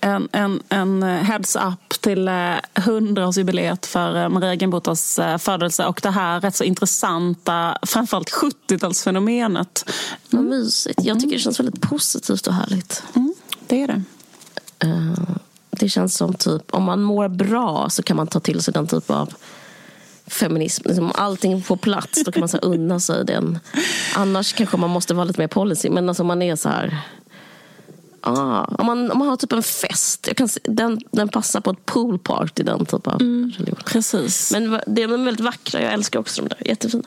en, en, en heads up till hundraårsjubileet för Maria Genbotas födelse och det här rätt så intressant intressanta, framförallt 70-talsfenomenet. Mm. Vad mysigt. Jag tycker det känns väldigt positivt och härligt. Mm, det är det. Det känns som typ, om man mår bra så kan man ta till sig den typ av feminism. Liksom, om allting får plats då kan man så unna sig den. Annars kanske man måste vara lite mer policy. Men alltså man är så här Ah, om, man, om man har typ en fest, jag kan se, den, den passar på ett poolparty, den typen av mm, religion. Precis. Men de är väldigt vackra, jag älskar också de där. Jättefina.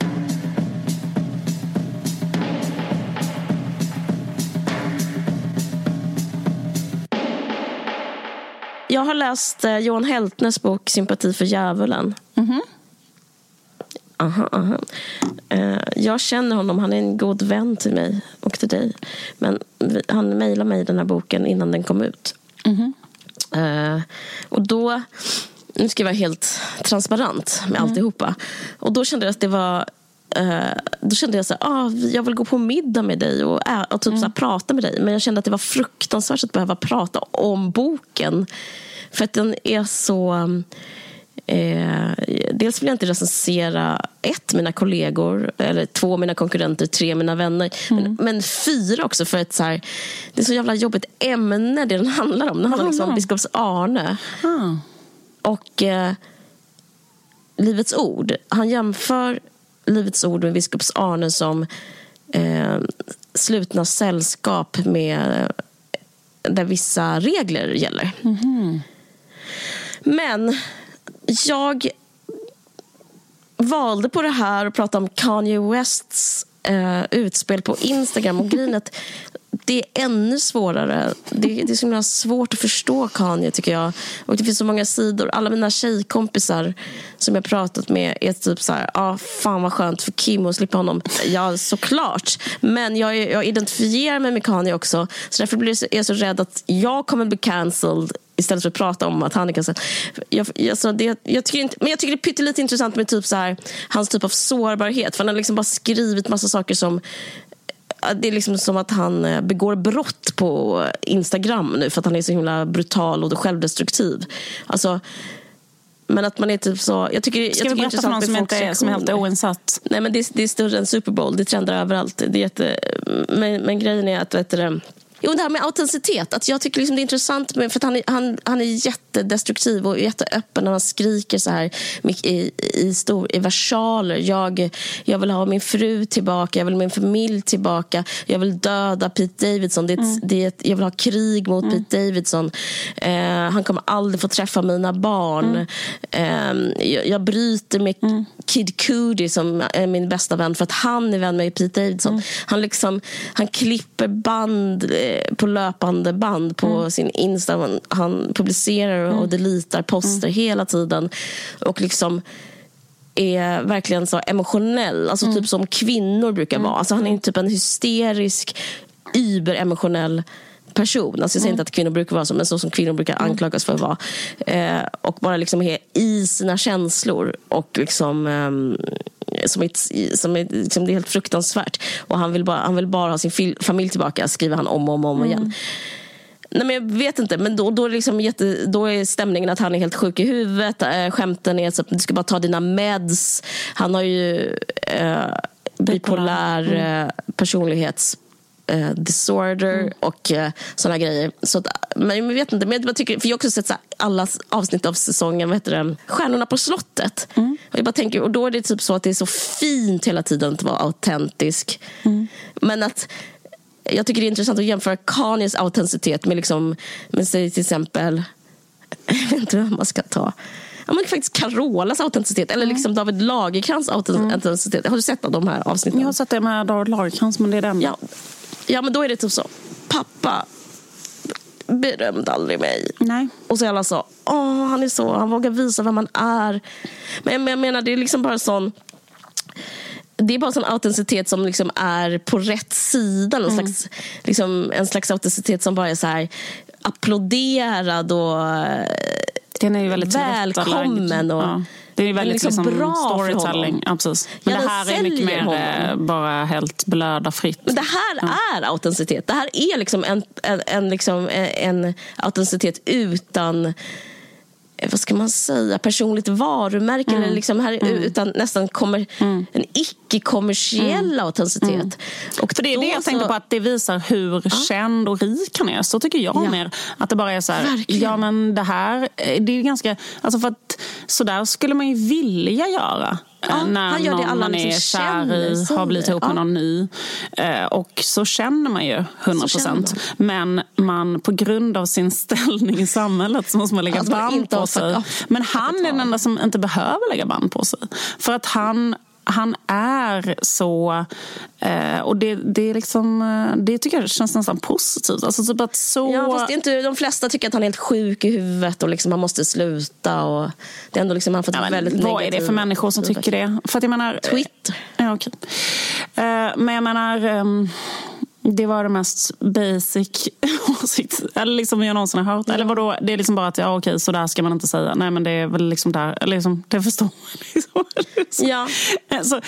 Jag har läst eh, Johan Heltnes bok Sympati för djävulen. Mm -hmm. Aha, aha. Uh, jag känner honom, han är en god vän till mig och till dig. Men han mejlade mig den här boken innan den kom ut. Mm. Uh, och då, nu ska jag vara helt transparent med mm. alltihopa. Och då kände jag att det var Uh, då kände jag så här, ah, jag vill gå på middag med dig och, och typ mm. så här, prata med dig. Men jag kände att det var fruktansvärt att behöva prata om boken. För att den är så... Eh, dels vill jag inte recensera ett, mina kollegor, eller två, mina konkurrenter, tre, mina vänner. Mm. Men, men, fyra också, för att så här, det är så jävla jobbigt ämne det den handlar om. Den handlar liksom om biskops Arne. Mm. Och eh, Livets Ord. Han jämför Livets Ord med biskops Arne som eh, slutna sällskap med där vissa regler gäller. Mm. Men jag valde på det här att prata om Kanye Wests eh, utspel på Instagram. Och grinet, det är ännu svårare. Det, det är så himla svårt att förstå Kanye tycker jag. Och det finns så många sidor. Alla mina tjejkompisar som jag pratat med är typ så här, ah, fan vad skönt för Kim att slippa honom. Ja, såklart. Men jag, jag identifierar mig med Kanye också. Så därför blir jag så rädd att jag kommer bli cancelled istället för att prata om att han är cancelled. Jag, alltså det, jag tycker inte, men jag tycker det är pyttelite intressant med typ så här, hans typ av sårbarhet. För han har liksom bara skrivit massa saker som det är liksom som att han eh, begår brott på Instagram nu för att han är så himla brutal och självdestruktiv. Alltså, men att man är typ så... Jag tycker, Ska jag vi berätta för någon som, inte är, som är helt oinsatt? Nej, men det, det, är större än Super Bowl. Det trendar överallt. Det är jätte, men, men grejen är att vet du, Jo, det här med autenticitet. Att jag tycker liksom det är intressant med, för han, är, han, han är jättedestruktiv och jätteöppen när han skriker så här i, i, stor, i versaler. Jag, jag vill ha min fru tillbaka, jag vill ha min familj tillbaka. Jag vill döda Pete Davidson. Det mm. det ett, jag vill ha krig mot mm. Pete Davidson. Eh, han kommer aldrig få träffa mina barn. Mm. Eh, jag, jag bryter med mm. Kid Cudi som är min bästa vän för att han är vän med Pete Davidson. Mm. Han, liksom, han klipper band eh, på löpande band på mm. sin Insta. Han, publicerar och mm. deletar poster mm. hela tiden. Och liksom är verkligen så emotionell. Alltså typ som kvinnor brukar vara. Alltså han är typ en hysterisk, überemotionell person. Alltså jag säger mm. inte att kvinnor brukar vara så, men så som kvinnor brukar mm. anklagas för att vara. Eh, och bara liksom är i sina känslor. Och liksom, eh, som, ett, som ett, liksom det är helt fruktansvärt. Och han vill bara, han vill bara ha sin familj tillbaka, skriver han om och om, om igen. Mm. Nej, men jag vet inte, men då, då, är liksom jätte, då är stämningen att han är helt sjuk i huvudet. Äh, skämten är att du ska bara ta dina meds. Han har ju äh, bipolär mm. Eh, personlighets eh, disorder mm. och eh, såna grejer. Så att, men jag vet inte, men jag tycker, för jag har också sett så här, alla avsnitt av säsongen, vad heter det, Stjärnorna på slottet. Mm. Och, jag bara tänker, och då är det typ så att det är så fint hela tiden att vara autentisk. Mm. Men att jag tycker det är intressant att jämföra Kanyes autenticitet med, liksom, med till exempel, <laughs> jag vet inte vad man ska ta ja, men faktiskt Carolas autenticitet. Eller liksom David Lagerkrans autenticitet. Har du sett de här avsnitten? Jag har sett det med David Lagerkrans, men det är den. Ja, Ja, men då är det typ så. Pappa berömde aldrig mig. Nej. Och så är alla så, åh han är så, han vågar visa vem man är. Men jag menar, det är liksom bara sån det är bara sån autenticitet som liksom är på rätt sida. Mm. slags, liksom, en slags autenticitet som bara är så här applåderad och Den är ju väldigt välkommen. Och, ja. Det är väldigt liksom, liksom bra storytelling. Ja, precis. Men ja, det här är mycket mer honom. Eh, bara helt blöda fritt. Men det här ja. är autenticitet. Det här är liksom en, en, en, liksom en autenticitet utan vad ska man säga, personligt varumärke. Mm. Eller liksom här, mm. Utan nästan kommer, mm. en icke-kommersiell mm. autenticitet. Mm. Och För det är det jag så... tänkte på, att det visar hur ja. känd och rik han är. Så tycker jag ja. mer. Att det bara är så här, Verkligen. ja men det här, det är ganska, alltså för att så där skulle man ju vilja göra. Ja, när han gör det alla man är kär i har blivit ihop med ja. någon ny. Eh, och så känner man ju 100 procent. Men man, på grund av sin <laughs> ställning i samhället så måste man lägga alltså, band på sig. Men han är den enda som inte behöver lägga band på sig. För att han han är så... Eh, och det, det, är liksom, eh, det tycker jag känns nästan positivt. Alltså typ att så... Ja, fast inte, de flesta tycker att han är helt sjuk i huvudet och liksom han måste sluta. Och det är ändå liksom, han fått ja, väldigt Vad är det för människor som tycker det? För att jag menar, Twitter. Ja, okay. Eh, men jag menar... Det var det mest basic <laughs> åsikt eller liksom jag någonsin har hört. Mm. Eller vadå, det är liksom bara att ja, okej, så där ska man inte säga. Nej, men det är väl liksom där. Eller liksom, det förstår man. <laughs> Liksom. Ja. Så,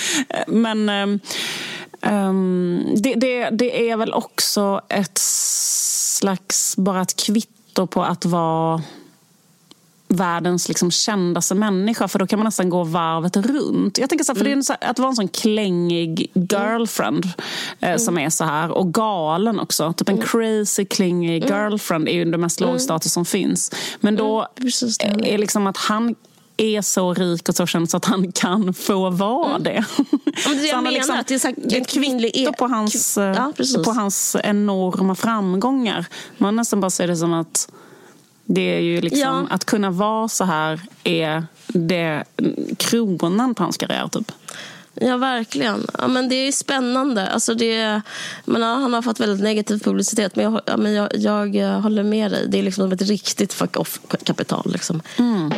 men um, det, det, det är väl också ett slags, bara ett kvitto på att vara världens liksom kändaste människa för då kan man nästan gå varvet runt. Jag tänker så här, för mm. det är här, att vara en sån klängig girlfriend eh, mm. som är så här och galen också. Typ en mm. crazy klängig mm. girlfriend är ju det mest mm. lågstatus som finns. Men då mm. är liksom att han är så rik och så känd så att han kan få vara det. Men det <laughs> jag menar, liksom, att det är så här, ett kvinnlig... på hans, ja, på hans enorma framgångar. Man nästan bara ser det som att det är ju liksom, ja. att kunna vara så här är det kronan på hans karriär typ. Ja, verkligen. Ja, men det är spännande. Alltså det, men, ja, han har fått väldigt negativ publicitet, men jag, ja, men jag, jag, jag håller med dig. Det är liksom ett riktigt fuck off-kapital. Liksom. Mm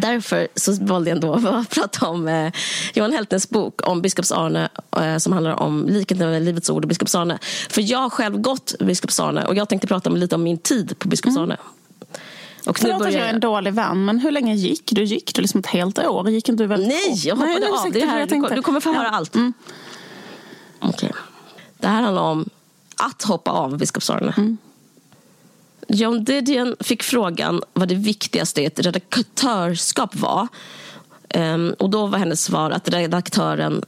därför så valde jag ändå att <laughs> prata om eh, Johan Heltnes bok om biskops Arne eh, som handlar om likheten med Livets Ord och biskops Arne. För jag har själv gått biskops Arne och jag tänkte prata om, lite om min tid på biskops Arne. Mm. Och Förlåt att jag är en dålig vän, men hur länge gick du? Gick du liksom ett helt år? Gick inte du väldigt Nej, jag hoppade Nej, av. Det här, du, du kommer få höra ja. allt. Mm. Okay. Det här handlar om att hoppa av biskops Arne. Mm. John Didion fick frågan vad det viktigaste i ett redaktörskap var. Um, och då var hennes svar att redaktören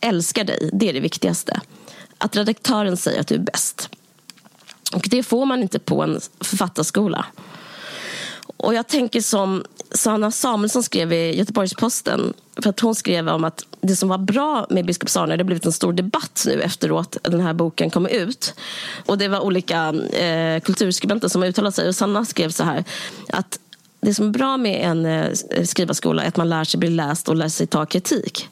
älskar dig, det är det viktigaste. att redaktören säger att du är bäst. Och det får man inte på en författarskola. Och jag tänker som Sanna Samuelsson skrev i Göteborgs-Posten. För att hon skrev om att det som var bra med Biskop Sarne, det har blivit en stor debatt nu efteråt den här boken kom ut. Och det var olika eh, kulturskribenter som uttalade sig. Och Sanna skrev så här att det som är bra med en eh, skrivarskola är att man lär sig bli läst och lär sig ta kritik.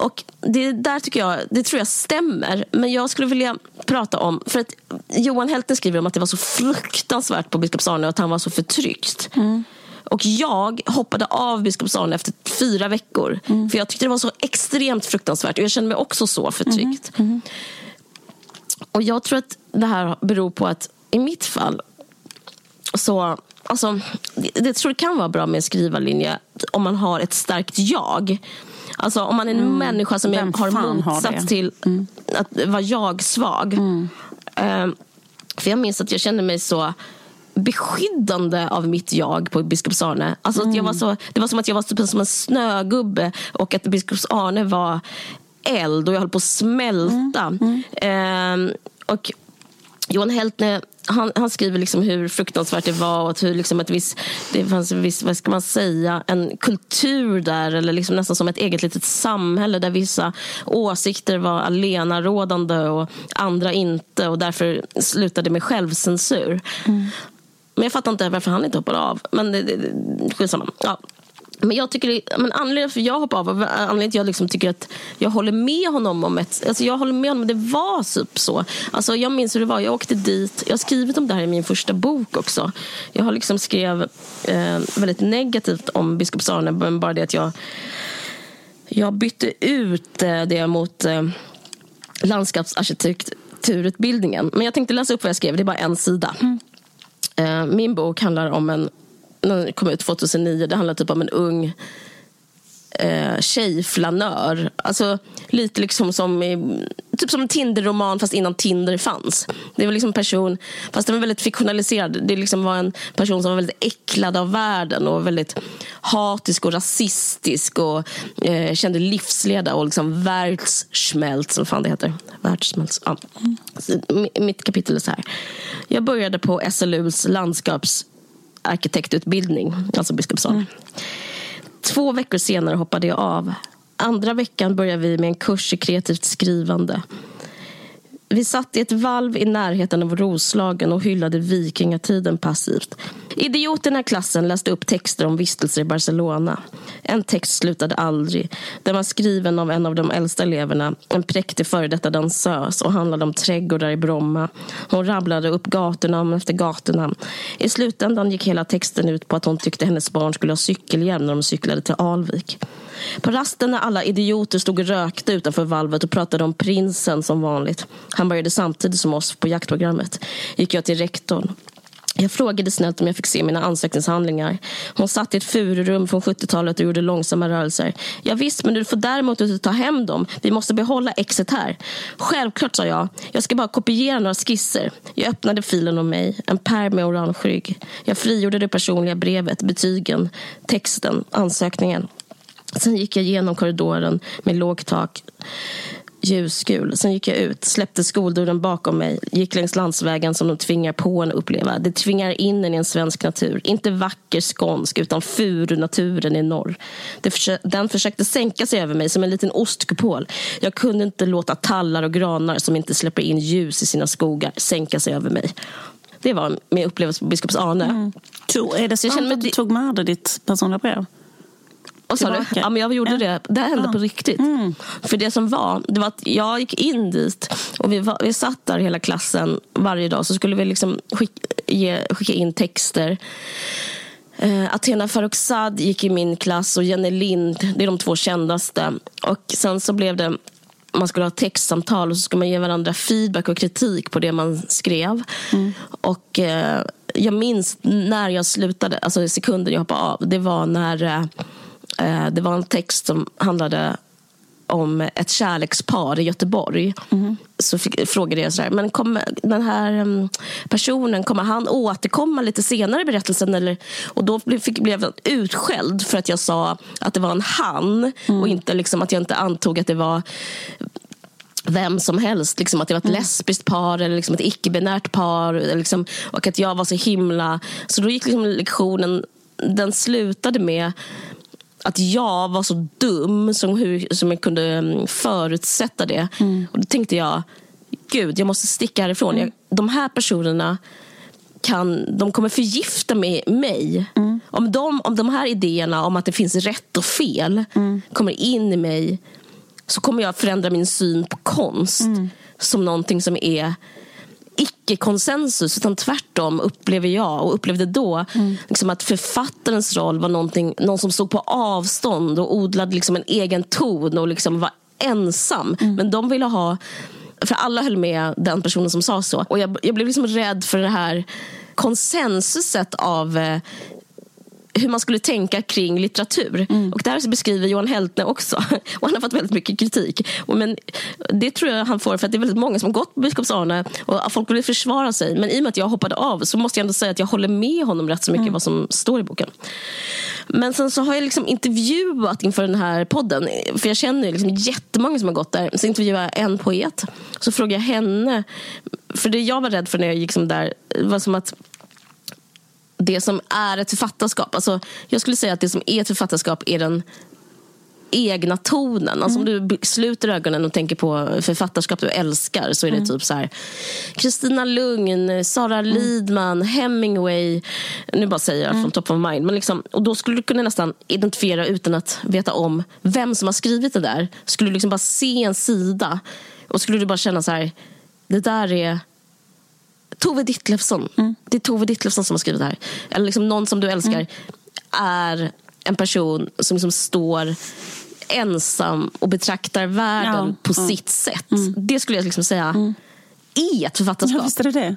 Och det där tycker jag, det tror jag stämmer. Men jag skulle vilja prata om, för att Johan Helten skriver om att det var så fruktansvärt på Biskops Arne och att han var så förtryckt. Mm. Och jag hoppade av Biskops Arne efter fyra veckor. Mm. För jag tyckte det var så extremt fruktansvärt. Och jag kände mig också så förtryckt. Mm. mm. Och jag tror att det här beror på att i mitt fall så Alltså, det tror jag kan vara bra med en skrivarlinje om man har ett starkt jag. Alltså om man är en mm. människa som Vem har motsats har till mm. att vara jag-svag. Mm. Uh, för jag minns att jag kände mig så beskyddande av mitt jag på Biskops Arne. Alltså att jag var så, det var som att jag var typ som en snögubbe och att Biskops Arne var eld och jag höll på att smälta. Uh, och Johan Heltne han, han, skriver liksom hur fruktansvärt det var och hur liksom ett viss, det fanns en viss, vad ska man säga, en kultur där eller liksom nästan som ett eget litet samhälle där vissa åsikter var alenarådande och andra inte och därför slutade med självcensur. Mm. Men jag fattar inte varför han inte hoppade av. Men det, det, skitsamma. Ja. Men jag tycker, men anledningen för jag hoppade av, anledningen till att jag liksom tycker att jag håller med honom om ett, alltså jag håller med honom, det var typ så. Alltså jag minns hur det var, jag åkte dit, jag har skrivit om det här i min första bok också. Jag har liksom skrev eh, väldigt negativt om biskop Sarne, men bara det att jag, jag bytte ut eh, det mot eh, landskapsarkitekturutbildningen. Men jag tänkte läsa upp vad jag skrev, det är bara en sida. Mm. Eh, min bok handlar om en den kom ut 2009. Det handlar typ om en ung eh, tjejflanör. Alltså, lite liksom som i, typ som en Tinder-roman fast innan Tinder fanns. Det var liksom en person, fast den var väldigt fiktionaliserad. Det liksom var en person som var väldigt äcklad av världen och väldigt hatisk och rasistisk och eh, kände livsleda och liksom världssmält, som fan det heter. Världssmält. Ja. Mitt kapitel är så här. Jag började på SLUs landskaps arkitektutbildning, alltså Biskopsholm. Mm. Två veckor senare hoppade jag av. Andra veckan började vi med en kurs i kreativt skrivande. Vi satt i ett valv i närheten av Roslagen och hyllade vikingatiden passivt. Idioterna i klassen läste upp texter om vistelser i Barcelona. En text slutade aldrig. Den var skriven av en av de äldsta eleverna, en präktig före detta dansös och handlade om trädgårdar i Bromma. Hon rabblade upp gatorna efter gatorna. I slutändan gick hela texten ut på att hon tyckte hennes barn skulle ha cykelhjälm när de cyklade till Alvik. På rasten när alla idioter stod och rökte utanför valvet och pratade om prinsen som vanligt. Han började samtidigt som oss på jaktprogrammet. Gick jag till rektorn. Jag frågade snällt om jag fick se mina ansökningshandlingar. Hon satt i ett fururum från 70-talet och gjorde långsamma rörelser. Ja, visst, men du får däremot inte ta hem dem. Vi måste behålla exet här. Självklart, sa jag. Jag ska bara kopiera några skisser. Jag öppnade filen om mig. En pärm med orange rygg. Jag frigjorde det personliga brevet, betygen, texten, ansökningen. Sen gick jag genom korridoren med lågt tak ljusgul. Sen gick jag ut, släppte skoldörren bakom mig, gick längs landsvägen som de tvingar på en att uppleva. Det tvingar in en i en svensk natur. Inte vacker skånsk, utan furu-naturen i norr. den försökte sänka sig över mig som en liten ostkupol. Jag kunde inte låta tallar och granar som inte släpper in ljus i sina skogar sänka sig över mig. Det var min upplevelse på Biskops Arne. Mm. Är det sant att du tog med dig ditt personliga brev? Vad sa du? Ja, men jag gjorde det. Det hände ja. på riktigt. Mm. För det som var, det var att jag gick in dit och vi, var, vi satt där hela klassen varje dag. Så skulle vi liksom skicka, ge, skicka in texter. Uh, Athena Farrokhzad gick i min klass och Jenny Lind, det är de två kändaste. Och sen så blev det man skulle ha textsamtal och så skulle man ge varandra feedback och kritik på det man skrev. Mm. Och uh, jag minns när jag slutade, alltså sekunden jag hoppade av, det var när Eh, det var en text som handlade om ett kärlekspar i Göteborg. Mm. Så fick, frågade jag så här, men kommer den här mm, personen, kommer han återkomma lite senare i berättelsen? Eller? Och då blev, fick, blev jag utskälld för att jag sa att det var en han mm. och inte liksom att jag inte antog att det var vem som helst. Liksom, att det var ett mm. lesbiskt par eller liksom ett icke-binärt par. Liksom, och att jag var så himla... Så då gick liksom lektionen... Den slutade med att jag var så dum som, hur, som jag kunde mm, förutsätta det. Mm. Och då tänkte jag, gud, jag måste sticka härifrån. Mm. Jag, de här personerna kan, de kommer förgifta mig. mig. Mm. Om, de, om de här idéerna om att det finns rätt och fel mm. kommer in i mig så kommer jag förändra min syn på konst mm. som någonting som är icke-konsensus utan tvärtom upplever jag och upplevde då mm. liksom att författarens roll var någon som stod på avstånd och odlade liksom en egen ton och liksom var ensam. Mm. Men de ville ha för alla höll med den personen som sa så. Och jag, jag blev liksom rädd för det här konsensuset av eh, hur man skulle tänka kring litteratur. Mm. Och där beskriver Johan Heltne också. <laughs> Och han har fått väldigt mycket kritik. Men det tror jag han får för att det är väldigt många som har gått på Biskops-Arne och folk vill försvara sig. Men i och med att jag hoppade av så måste jag ändå säga att jag håller med honom rätt så mycket mm. vad som står i boken. Men sen så har jag liksom intervjuat inför den här podden. För jag känner liksom jättemånga som har gått där. Så intervjuade jag en poet. Så frågade jag henne. För det jag var rädd för när jag gick som där var som att det som är ett författarskap. Alltså, jag skulle säga att det som är ett författarskap är den egna tonen. Alltså mm. Om du sluter ögonen och tänker på författarskap du älskar så är det mm. typ så här Kristina Lugn, Sara mm. Lidman, Hemingway. Nu bara säger jag mm. från top of mind. Men liksom, och då skulle du kunna nästan identifiera utan att veta om vem som har skrivit det där. Skulle du liksom bara se en sida och skulle du bara känna så här det där är Tove Ditlevsson. Mm. Det är Tove Ditlevsson som har skrivit det här. Eller liksom någon som du älskar mm. är en person som liksom står ensam och betraktar världen ja, på sitt sätt. Mm. Det skulle jag liksom säga mm är ett författarskap. Ja, visst är det det.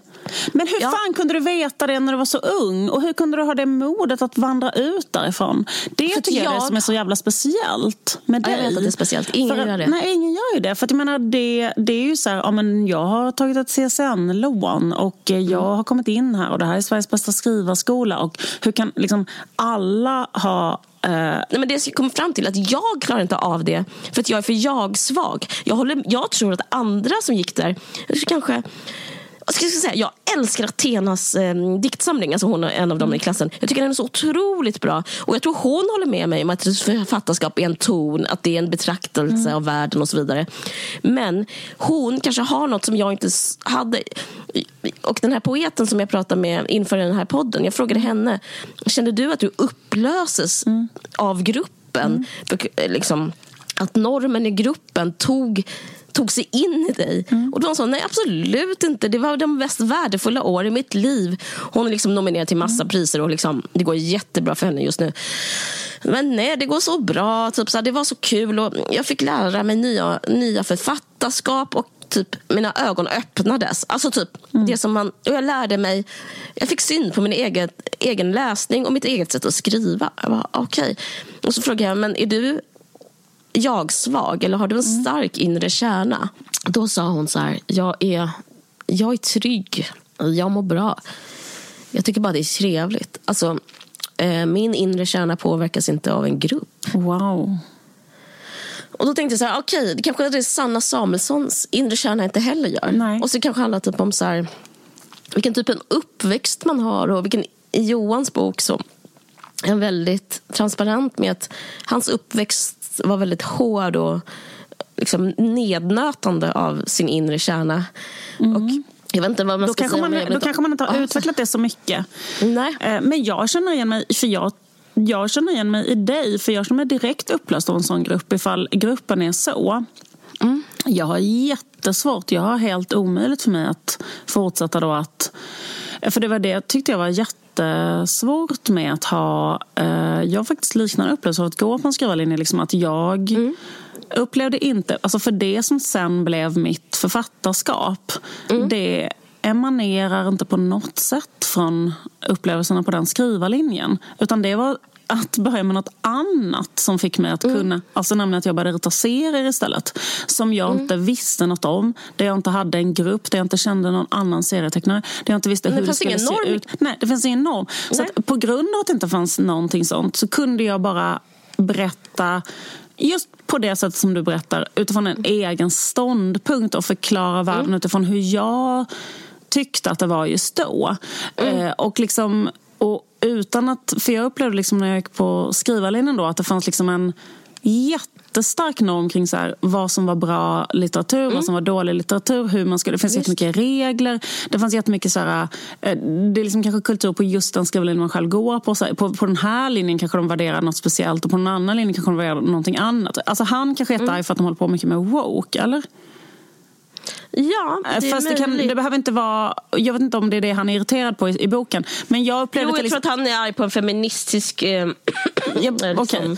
Men hur ja. fan kunde du veta det när du var så ung? Och hur kunde du ha det modet att vandra ut därifrån? Det för tycker jag är det som är så jävla speciellt med dig. jag vet att det är speciellt. Ingen för, gör det. Nej, ingen gör ju det. För att jag menar, det, det är ju så här, ja, men jag har tagit ett CSN-lån och jag mm. har kommit in här och det här är Sveriges bästa skrivarskola. Och hur kan liksom alla ha Uh, Nej, men det jag kommer fram till att jag klarar inte av det för att jag är för jag-svag. Jag, håller, jag tror att andra som gick där kanske ska jag, säga, jag älskar Athenas eh, diktsamling. Alltså hon är en av dem i klassen. Jag tycker den är så otroligt bra. Och jag tror hon håller med mig om att författarskap är en ton, att det är en betraktelse mm. av världen och så vidare. Men hon kanske har något som jag inte hade. Och den här poeten som jag pratade med inför den här podden, jag frågade henne, kände du att du upplöses mm. av gruppen? Mm. Liksom, att normen i gruppen tog tog sig in i dig. Mm. Och de sa nej absolut inte. Det var de mest värdefulla år i mitt liv. Hon är liksom nominerad till massa mm. priser och liksom, det går jättebra för henne just nu. Men nej, det går så bra. Typ, så här, det var så kul och jag fick lära mig nya, nya författarskap och typ mina ögon öppnades. Alltså typ mm. det som man, och jag lärde mig, jag fick syn på min egen, egen läsning och mitt eget sätt att skriva. Jag bara, okay. Och så frågade jag, men är du jag-svag eller har du en mm. stark inre kärna? Då sa hon så här, jag är, jag är trygg, jag mår bra. Jag tycker bara det är trevligt. Alltså, eh, min inre kärna påverkas inte av en grupp. Wow. Och då tänkte jag så här, okej, okay, det kanske är det Sanna Samuelssons inre kärna inte heller gör. Nej. Och så kanske handlar typ om så här, vilken typ av uppväxt man har och vilken i Johans bok så är väldigt transparent med att hans uppväxt var väldigt hård och liksom nednötande av sin inre kärna. Mm. Och jag vet inte vad man då ska säga. Man, då kanske man inte har utvecklat det så mycket. Nej. Eh, men jag känner igen mig, för jag jag känner igen mig i dig, för jag känner mig direkt upplöst av en sån grupp ifall gruppen är så. Mm. Jag har jättesvårt, jag har helt omöjligt för mig att fortsätta då att... För det var det jag tyckte jag var jätte jättesvårt med att ha... Eh, jag har faktiskt liknande upplevelse av att gå på en skrivarlinje. Liksom att jag mm. upplevde inte... Alltså för det som sen blev mitt författarskap mm. det emanerar inte på något sätt från upplevelserna på den skrivarlinjen. Utan det var att börja med något annat som fick mig att mm. kunna, alltså nämligen att jag började rita serier istället. Som jag mm. inte visste något om, där jag inte hade en grupp, där jag inte kände någon annan serietecknare. Där jag inte visste hur det, det skulle se norm. ut. Nej, det finns ingen norm. Så på grund av att det inte fanns någonting sånt så kunde jag bara berätta just på det sättet som du berättar, utifrån en egen ståndpunkt och förklara världen mm. utifrån hur jag tyckte att det var just då. Mm. Eh, och liksom, och utan att, för jag upplevde liksom när jag gick på skrivarlinjen då att det fanns liksom en jättestark norm kring så här, vad som var bra litteratur, mm. vad som var dålig litteratur, hur man skulle... Det finns jättemycket regler. Det fanns jättemycket så här, eh, det är liksom kanske kultur på just den skrivarlinjen man själv går på. Så här, på. På den här linjen kanske de värderar något speciellt och på den andra linjen kanske de värderar någonting annat. Alltså han kanske är jättearg mm. för att de håller på mycket med woke, eller? Ja, det Fast det, kan, det, behöver inte vara... Jag vet inte om det är det han är irriterad på i, i boken. Men jag upplevde jo, jag tror att han är arg på en feministisk... Eh, ja, liksom. okay.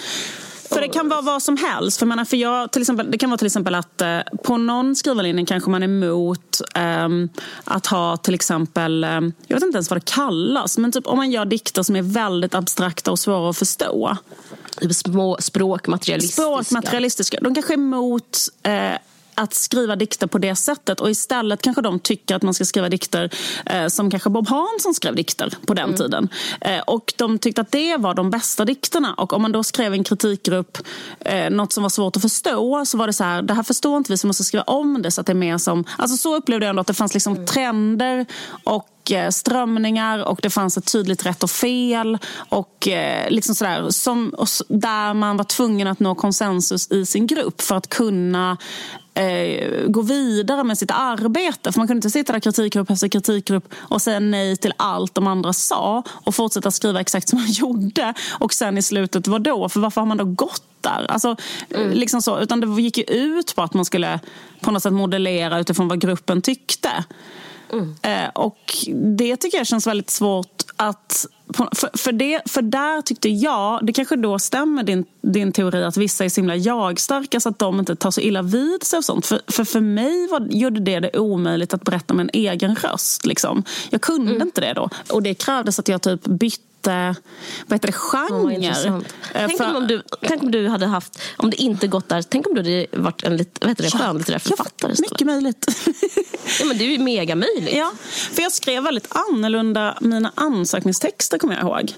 För det kan vara vad som helst. För, menar, för jag, till exempel, det kan vara till exempel att eh, på någon skrivarlinje kanske man är emot eh, att ha till exempel, eh, jag vet inte ens vad det kallas, men typ om man gör dikter som är väldigt abstrakta och svåra att förstå. Små språkmaterialistiska. Språkmaterialistiska. De kanske är emot eh, att skriva dikter på det sättet. Och istället kanske de tycker att man ska skriva dikter eh, som kanske Bob Hansson skrev dikter på den mm. tiden. Eh, och de tyckte att det var de bästa dikterna. Och om man då skrev en kritikgrupp eh, något som var svårt att förstå så var det så här, det här förstår inte vi så måste skriva om det så att det är mer som... Alltså så upplevde jag ändå att det fanns liksom mm. trender och eh, strömningar och det fanns ett tydligt rätt och fel. Och eh, liksom sådär, som, och där man var tvungen att nå konsensus i sin grupp för att kunna eh, gå vidare med sitt arbete. För Man kunde inte sitta där kritikgrupp efter kritikgrupp och säga nej till allt de andra sa och fortsätta skriva exakt som man <laughs> gjorde. Och sen i slutet, vad då? För varför har man då gått där? Alltså, mm. liksom så. Utan det gick ju ut på att man skulle på något sätt modellera utifrån vad gruppen tyckte. Mm. Eh, och det tycker jag känns väldigt svårt att... För, för, det, för där tyckte jag, det kanske då stämmer din, din teori att vissa är så himla jag-starka så att de inte tar så illa vid sig och sånt. För, för, för mig var, gjorde det det omöjligt att berätta med en egen röst. Liksom. Jag kunde mm. inte det då. Och det krävdes att jag typ bytte vad heter det, genre. Oh, tänk, för, om du, tänk om du hade haft, om det inte gått där, tänk om du hade varit en lit, vad heter det, skönlitterär författare. Ja, mycket möjligt. <laughs> ja, men det är ju mega möjligt. Ja, för jag skrev väldigt annorlunda mina ansökningstexter kommer jag ihåg.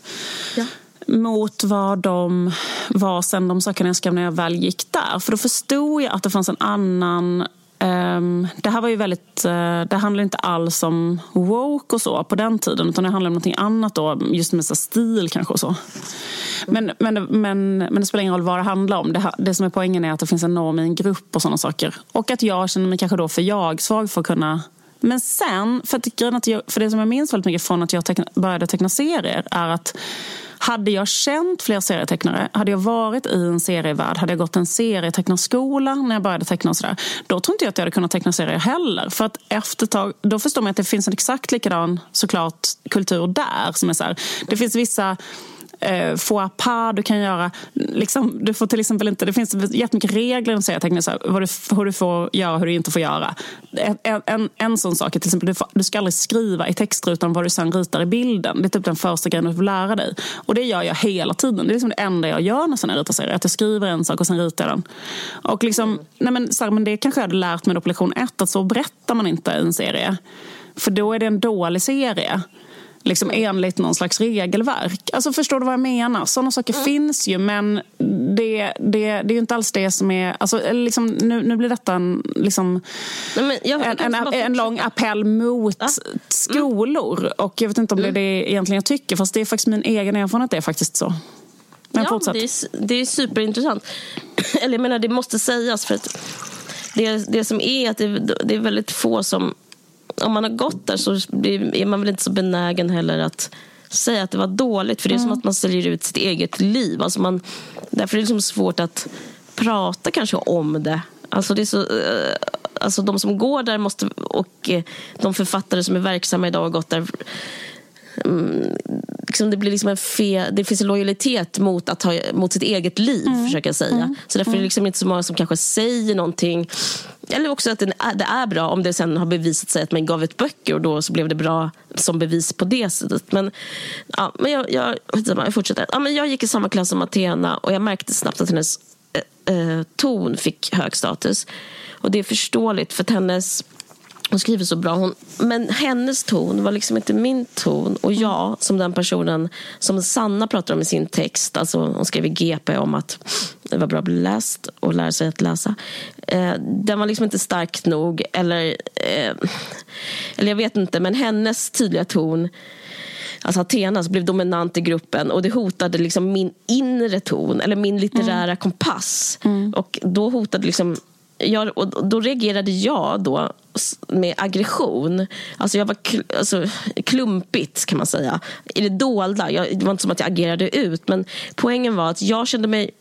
Ja mot vad de var sen de sakerna jag skrev när jag väl gick där. För då förstod jag att det fanns en annan Um, det här var ju väldigt, uh, det handlar inte alls om woke och så på den tiden utan det handlar om någonting annat då, just med så stil kanske och så. Men, men, men, men det spelar ingen roll vad det handlar om. Det, det som är poängen är att det finns en norm i en grupp och sådana saker. Och att jag känner mig kanske då för jag-svag för att kunna men sen, för, att jag, för det som jag minns väldigt mycket från att jag teckna, började teckna serier är att hade jag känt fler serietecknare, hade jag varit i en serievärld, hade jag gått en serietecknarskola när jag började teckna och sådär, då tror inte jag att jag hade kunnat teckna serier heller. För att efter tag, då förstår man att det finns en exakt likadan såklart kultur där. Som är så här, det finns vissa eh, foie pas du kan göra. Liksom, du får till exempel inte, det finns jättemycket regler om serieteckning, så vad, du, hur du får göra och hur du inte får göra. En, en, en sån sak är till exempel du, får, du ska aldrig skriva i textrutan vad du sen ritar i bilden. Det är typ den första grejen du får lära dig. Och det gör jag hela tiden. Det är liksom det enda jag gör när jag ritar serier. Att jag skriver en sak och sen ritar jag den. Och liksom, nej men, så här, men det kanske jag hade lärt mig på lektion ett, att så berättar man inte i en serie. För då är det en dålig serie liksom enligt någon slags regelverk. Alltså Förstår du vad jag menar? Sådana saker mm. finns ju men det, det, det är inte alls det som är... Alltså, liksom, nu, nu blir detta en, liksom, Nej, jag, en, en, en, lång appell mot ja. skolor. Mm. Och Jag vet inte om det är det egentligen jag tycker fast det är faktiskt min egen erfarenhet det är faktiskt så. Men ja, det är, det är superintressant. <clears throat> Eller jag menar, det måste sägas. för att det, det som är att det, det är väldigt få som om man har gått där så är man väl inte så benägen heller att säga att det var dåligt. För det är mm. som att man säljer ut sitt eget liv. Alltså man, därför är det liksom svårt att prata kanske om det. Alltså det är så, eh, alltså de som går där måste, och eh, de författare som är verksamma idag har gått där liksom det blir liksom en fe, det finns en lojalitet mot, att ha, mot sitt eget liv, mm. försöker jag säga. Mm. Så därför är det liksom inte så många som kanske säger någonting. Eller också att det är, det är bra om det sen har bevisat sig att man gav ut böcker och då så blev det bra som bevis på det sättet. Men, ja, men jag, jag, jag fortsätter. Ja, men jag gick i samma klass som Athena och jag märkte snabbt att hennes äh, ton fick hög status. Och det är förståeligt för att hennes hon skriver så bra. Hon, men hennes ton var liksom inte min ton. Och jag, som den personen som Sanna pratar om i sin text, alltså hon skrev i GP om att det var bra att bli läst och lära sig att läsa. Eh, den var liksom inte stark nog. Eller, eh, eller jag vet inte, men hennes tydliga ton alltså Athenas blev dominant i gruppen och det hotade liksom min inre ton, eller min litterära mm. kompass. Mm. Och då hotade liksom jag, och då reagerade jag då med aggression. Alltså jag var kl alltså, klumpigt kan man säga. I det dolda. Jag, det var inte som att jag agerade ut. Men poängen var att jag kände mig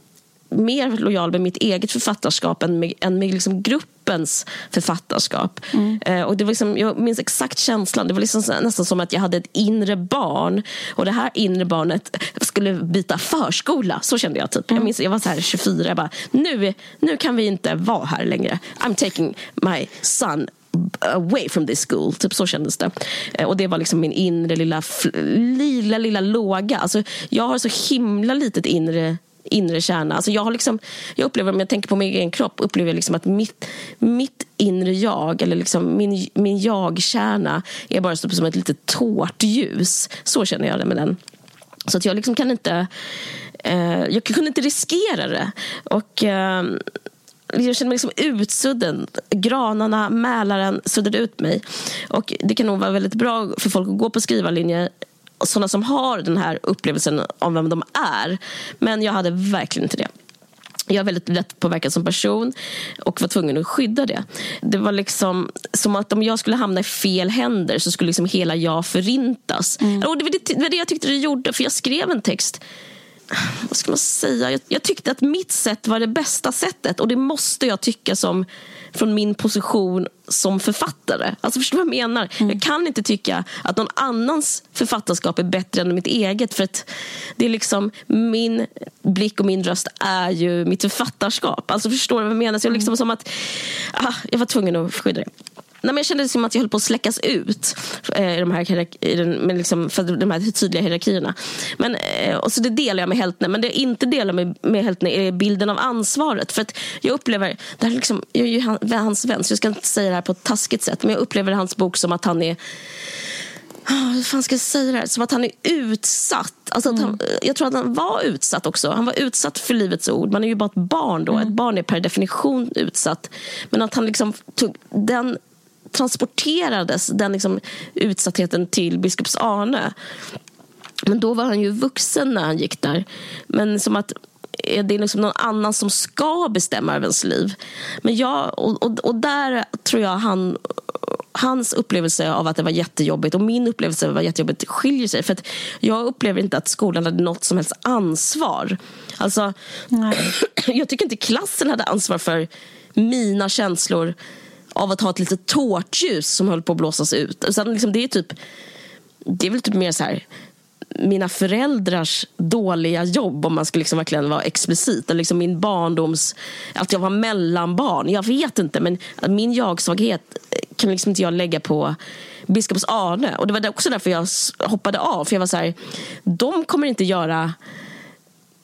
mer lojal med mitt eget författarskap än med, än med liksom gruppens författarskap. Mm. Eh, och det var liksom, jag minns exakt känslan. Det var liksom nästan som att jag hade ett inre barn och det här inre barnet skulle byta förskola. Så kände jag. typ. Mm. Jag minns, jag var så här 24. Jag bara, nu, nu kan vi inte vara här längre. I'm taking my son away from this school. Typ så kändes det. Eh, och det var liksom min inre lilla, lilla, lilla låga. Alltså, jag har så himla litet inre inre kärna. Alltså jag, har liksom, jag upplever, om jag tänker på min egen kropp, upplever jag liksom att mitt, mitt inre jag, eller liksom min, min jag-kärna är bara som ett litet tårtljus. Så känner jag det med den. Så att jag liksom kan inte... Eh, jag kunde inte riskera det. Och... Eh, jag känner mig liksom utsudden. Granarna, Mälaren suddade ut mig. Och Det kan nog vara väldigt bra för folk att gå på skrivarlinjer sådana som har den här upplevelsen av vem de är. Men jag hade verkligen inte det. Jag är väldigt lätt påverkad som person och var tvungen att skydda det. Det var liksom som att om jag skulle hamna i fel händer så skulle liksom hela jag förintas. Mm. Och det, var det, det var det jag tyckte det gjorde, för jag skrev en text vad ska man säga? Jag, jag, tyckte att mitt sätt var det bästa sättet och det måste jag tycka som från min position som författare. Alltså förstår du vad jag menar? Mm. Jag kan inte tycka att någon annans författarskap är bättre än mitt eget för att det är liksom min blick och min röst är ju mitt författarskap. Alltså förstår du vad jag menar? Så jag, liksom som att, ah, jag var tvungen att skydda det. Nej, men jag kände som att jag höll på att släckas ut eh, i de här, i den, med liksom, för de här tydliga hierarkierna. Men, eh, och så det delar jag med Heltner. Men det jag inte delar med, med Heltner är bilden av ansvaret. För att jag upplever, det här liksom, jag är ju hans vän så jag ska inte säga det här på ett taskigt sätt. Men jag upplever hans bok som att han är Oh, hur fan ska jag säga det här? Som att han är utsatt. Alltså att han, mm. jag tror att han var utsatt också. Han var utsatt för Livets ord. Man är ju bara ett barn då. Mm. Ett barn är per definition utsatt. Men att han liksom tog den transporterades den liksom utsattheten till biskops Arne. Men då var han ju vuxen när han gick där. Men som att är det liksom någon annan som ska bestämma över ens liv. Men jag, och, och, och där tror jag han hans upplevelse av att det var jättejobbigt och min upplevelse av att det var jättejobbigt skiljer sig. För att jag upplever inte att skolan hade något som helst ansvar. Alltså, <clears throat> jag tycker inte klassen hade ansvar för mina känslor av att ha ett litet tårtljus som höll på att blåsas ut. Sen liksom, det, är typ, det är väl typ mer så här mina föräldrars dåliga jobb om man ska liksom verkligen vara explicit. Eller liksom min barndoms... Att jag var mellanbarn. Jag vet inte, men min jagsvaghet kan liksom inte jag lägga på biskops Arne. Och det var också därför jag hoppade av. För jag var så här, de kommer inte göra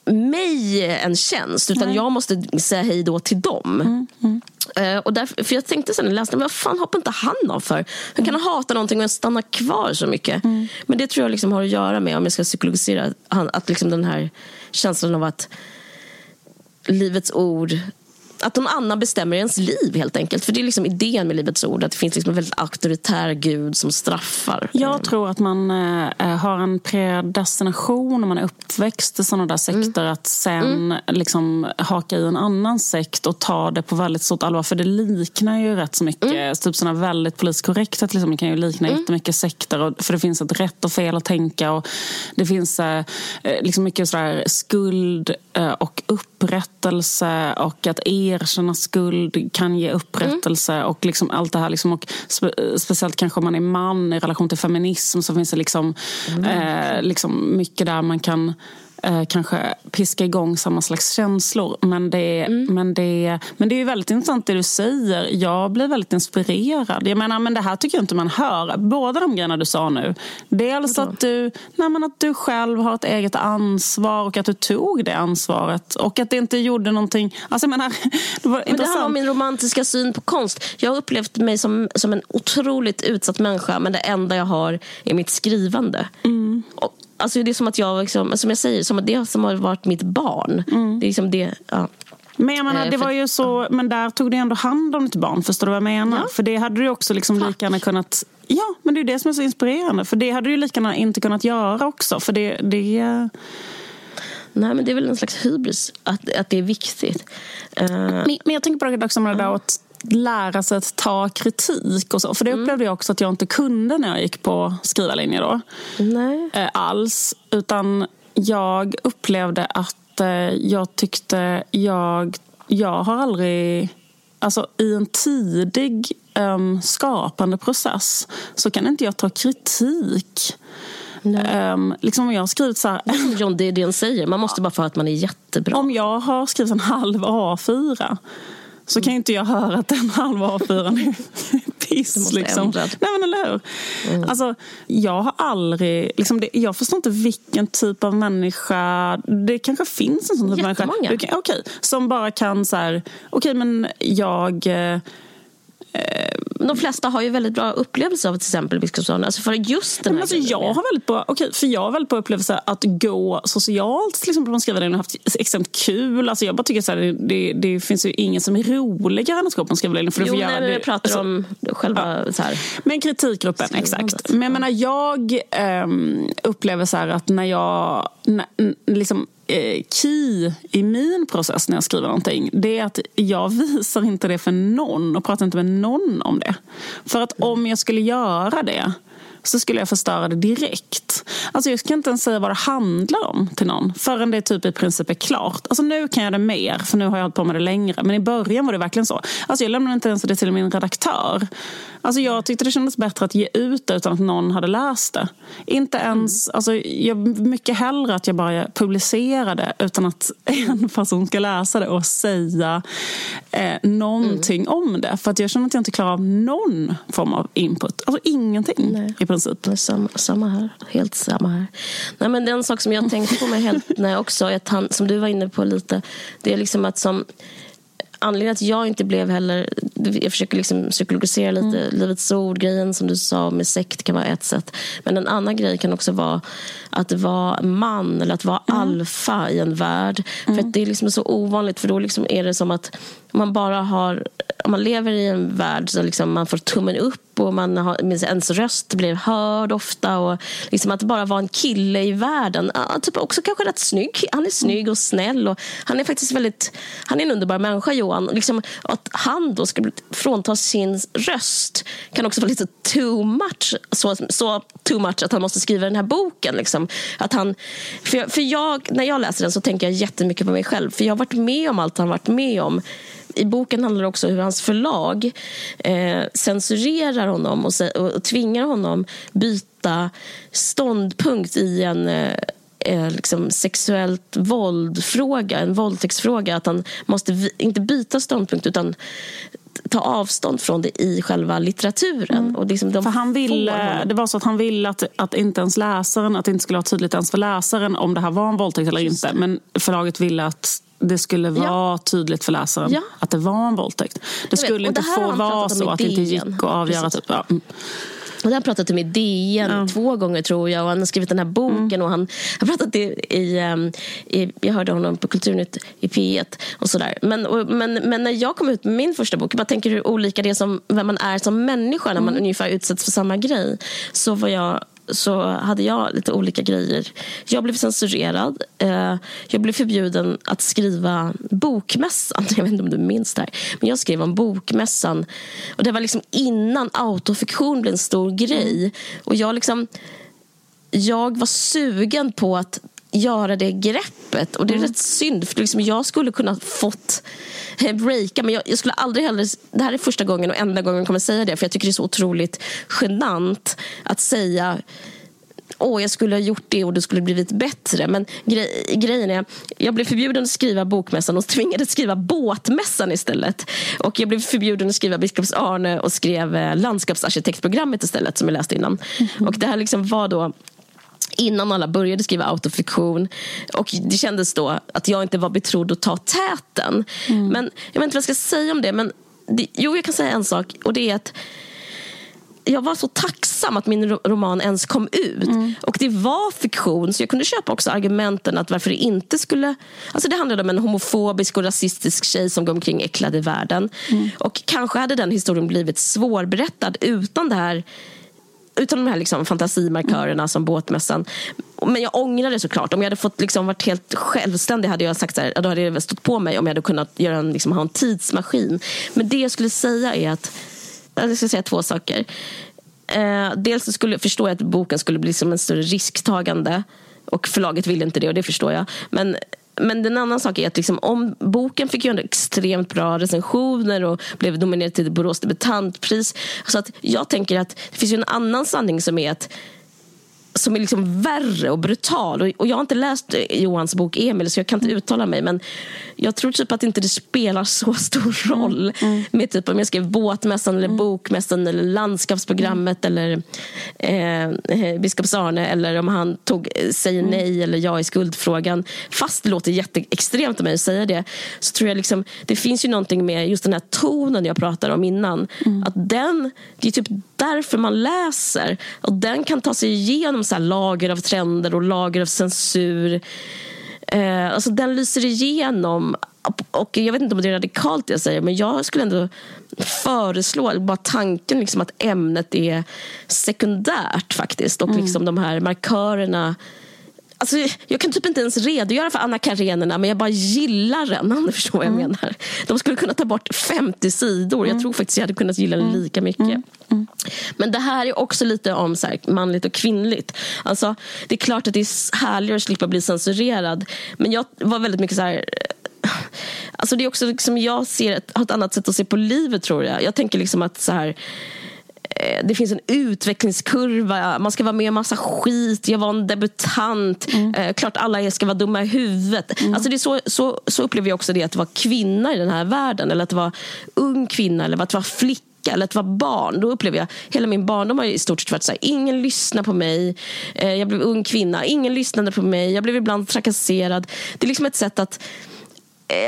mig en tjänst utan Nej. jag måste säga hej då till dem. Mm, mm. Uh, och därför, för jag tänkte sen när jag läste vad fan hoppar inte han av för? Hur kan han hata någonting och stanna kvar så mycket? Mm. Men det tror jag liksom har att göra med, om jag ska psykologisera, att liksom den här känslan av att Livets ord att någon annan bestämmer ens liv helt enkelt. För det är liksom idén med Livets ord, att det finns liksom en väldigt auktoritär gud som straffar. Jag tror att man äh, har en predestination om man är uppväxt i sådana där sekter mm. att sen mm. liksom haka i en annan sekt och ta det på väldigt stort allvar. För det liknar ju rätt så mycket, mm. typ sådana väldigt politiskt korrekt att liksom, det kan ju likna mm. jättemycket sekter. Och, för det finns ett rätt och fel att tänka och det finns äh, liksom mycket sådär skuld äh, och upprättelse och att er erkänna skuld, kan ge upprättelse mm. och liksom allt det här. Liksom, och spe, speciellt kanske om man är man i relation till feminism så finns det liksom, mm. eh, liksom mycket där man kan eh, kanske piska igång samma slags känslor. Men det, mm. men, det, men det är väldigt intressant det du säger. Jag blir väldigt inspirerad. Jag menar, men det här tycker jag inte man hör. Båda de grejerna du sa nu. Dels att du, nej, men att du själv har ett eget ansvar och att du tog det ansvaret. Och att det inte gjorde någonting... Alltså, jag menar, <laughs> det, var men det handlar om min romantiska syn på konst. Jag har upplevt mig som, som en otroligt utsatt människa men det enda jag har är mitt skrivande. Mm. Och, Alltså det är som att jag, liksom, som jag säger, som att det som har varit mitt barn. Mm. Det är liksom det, ja. Men jag menar, eh, det var ju så, men där tog du ändå hand om ditt barn, förstår du vad jag menar? Ja. För det hade du också liksom lika gärna kunnat... Ja, men det är det som är så inspirerande. För det hade du lika gärna inte kunnat göra också. För det... det... Nej, men det är väl en slags hybris, att, att det är viktigt. Uh... Men, men, jag tänker på det också med det där att lära sig att ta kritik. och så. För det mm. upplevde jag också att jag inte kunde när jag gick på skrivarlinje då. Nej. Eh, alls. Utan jag upplevde att eh, jag tyckte jag... Jag har aldrig... Alltså i en tidig um, skapande process så kan inte jag ta kritik. Um, liksom om jag har skrivit så här... John Didion säger, man måste bara få att man är jättebra. Om jag har skrivit en halv A4 så kan inte jag höra att den halva A4 är piss. Liksom. Nej, men eller hur? Mm. Alltså, jag har aldrig... Liksom det, jag förstår inte vilken typ av människa... Det kanske finns en sån typ av människa. Kan, okay, som bara kan så här... Okej, okay, men jag... Eh, de flesta har ju väldigt bra upplevelser av till exempel Biskopsholm. Alltså för just den men alltså jag har väldigt bra, okay, för jag har väldigt bra upplevelse att gå socialt till exempel på skrivarlinjen och haft extremt kul. Alltså jag bara tycker så här, det, det, finns ju ingen som är roligare än att gå på en skrivarlinje. För jo, nej, men jag pratar alltså, om själva ja. så här. Men kritikgruppen, exakt. Men jag menar jag um, upplever så att när jag när, liksom Eh, key i min process när jag skriver någonting det är att jag visar inte det för någon och pratar inte med någon om det. För att om jag skulle göra det så skulle jag förstöra det direkt. Alltså jag kan inte ens säga vad det handlar om till någon förrän det typ i princip är klart. Alltså nu kan jag det mer, för nu har jag hållit på med det längre. Men i början var det verkligen så. Alltså jag lämnade inte ens det till min redaktör. Alltså jag tyckte det kändes bättre att ge ut det utan att någon hade läst det. Inte ens, mm. alltså jag, mycket hellre att jag bara publicerade utan att <laughs> en person ska läsa det och säga eh, någonting mm. om det. För att jag känner att jag inte klarar av någon form av input. Alltså ingenting Nej. Princip. Samma, samma här. Helt samma här. Nej, men det är en sak som jag tänkte på mig helt när också, att han, som du var inne på lite, det är liksom att som anledningen att jag inte blev heller... Jag försöker liksom psykologisera lite. Mm. Livets ord-grejen som du sa med sekt kan vara ett sätt. Men en annan grej kan också vara att vara man eller att vara mm. alfa i en värld. Mm. För det är liksom så ovanligt för då liksom är det som att man bara har om man lever i en värld så liksom man får tummen upp och man har, ens röst blir hörd ofta. Och liksom att bara vara en kille i världen. Ja, typ också kanske rätt snygg. Han är snygg och snäll. Och han är faktiskt väldigt Han är en underbar människa, Johan. Liksom, att han då ska frånta sin röst kan också vara lite too much. Så, så too much att han måste skriva den här boken. Liksom. Att han, för, för jag, när jag läser den så tänker jag jättemycket på mig själv. För jag har varit med om allt han varit med om i boken handlar det också om hur hans förlag eh, censurerar honom och, och, tvingar honom byta ståndpunkt i en eh, eh liksom sexuellt våldfråga, en våldtäktsfråga. Att han måste inte byta ståndpunkt utan ta avstånd från det i själva litteraturen. Mm. Och liksom de för han ville, det var så att han ville att, att inte ens läsaren, att det inte skulle vara tydligt ens för läsaren om det här var en våldtäkt eller inte. Men förlaget ville att det skulle vara ja. tydligt för läsaren ja. att det var en våldtäkt. Det skulle inte få vara så att det inte gick att avgöra. Typ, ja. Mm. Och det har pratat om i DN ja. två gånger tror jag. Och han har skrivit den här boken. Mm. Och han har pratat i, i, ehm, i, Jag hörde honom på Kulturnytt i P1. Och sådär. Men, och, men, men när jag kom ut med min första bok. Jag bara tänker hur olika det är som vem man är som människa. När man mm. ungefär utsätts för samma grej. Så var jag så hade jag lite olika grejer. Jag blev censurerad. Eh, jag blev förbjuden att skriva Bokmässan. <laughs> Jag vet inte om du minns det här. Men jag skrev om Bokmässan. Och det var liksom innan autofiktion blev en stor grej. Och jag liksom... Jag var sugen på att göra det greppet. Och det är mm. rätt synd, för liksom jag skulle kunna fått breaka. Men jag, jag, skulle aldrig heller... Det här är första gången och enda gången jag kommer säga det. För jag tycker det är så otroligt genant att säga åh, jag skulle ha gjort det och det skulle blivit bättre. Men grej, grejen är, jag blev förbjuden att skriva Bokmässan och <laughs> tvingades skriva Båtmässan istället. Och jag blev förbjuden att skriva Biskops Arne och skrev eh, Landskapsarkitektprogrammet istället som jag läste innan. Mm. Och det här liksom var då innan alla började skriva autofiktion. Och det kändes då att jag inte var betrodd att ta täten. Mm. Men jag vet inte vad jag ska säga om det. Men det, jo, jag kan säga en sak. Och det är att jag var så tacksam att min roman ens kom ut. Mm. Och det var fiktion, så jag kunde köpa också argumenten att varför det inte skulle... Alltså det handlade om en homofobisk och rasistisk tjej som går omkring äcklad i världen. Mm. Och kanske hade den historien blivit svårberättad utan det här utan de här liksom fantasimarkörerna mm. som båtmässan. Men jag ångrar det såklart. Om jag hade fått liksom varit helt självständig hade jag sagt så här, då hade det stått på mig om jag hade kunnat göra en, liksom, ha en tidsmaskin. Men det jag skulle säga är att jag ska säga två saker. Eh, dels så skulle, förstår jag att boken skulle bli som en större risktagande. Och förlaget ville inte det och det förstår jag. Men men en annan sak är att liksom, om boken fick ju extremt bra recensioner och blev nominerad till Borås debutantpris. Så att jag tänker att det finns ju en annan sanning som är att som är liksom värre och brutal. Och, och jag har inte läst Johans bok Emil så jag kan inte uttala mig. Men jag tror typ att inte det spelar så <laughs> stor mm, roll mm. med typ om jag skrev Båtmässan eller mm. Bokmässan eller Landskapsprogrammet mm. eller eh, eh, Biskops Arne eller om han tog eh, Säger mm. nej eller Ja i skuldfrågan. Fast det låter jätteextremt av mig att säga det så tror jag liksom det finns ju någonting med just den här tonen jag pratade om innan. Mm. Att den, det är typ därför man läser och den kan ta sig igenom så lager av trender och lager av censur. Eh, alltså den lyser igenom. Och Jag vet inte om det är radikalt det jag säger men jag skulle ändå föreslå, bara tanken liksom att ämnet är sekundärt faktiskt och mm. liksom de här markörerna Alltså, jag kan typ inte ens redogöra för Anna Karenerna men jag bara gillar den om du förstår vad jag mm. menar. De skulle kunna ta bort 50 sidor. Mm. Jag tror faktiskt jag hade kunnat gilla den mm. lika mycket. Mm. mm. Men det här är också lite om så här, manligt och kvinnligt. Alltså, det är klart att det är härligare att slippa bli censurerad. Men jag var väldigt mycket så här Alltså det är också liksom, jag ser ett, har ett annat sätt att se på livet tror jag. Jag tänker liksom att så här Eh, det finns en utvecklingskurva, man ska vara med i massa skit, jag var en debutant, mm. eh, klart alla ska vara dumma i huvudet. Mm. Alltså det så, så, så upplever jag också det att vara kvinna i den här världen, eller att vara ung kvinna, eller att vara flicka eller att vara barn. Då upplever jag, hela min barndom har i stort sett varit så här, ingen lyssnar på mig, eh, jag blev ung kvinna, ingen lyssnade på mig, jag blev ibland trakasserad. Det är liksom ett sätt att Eh,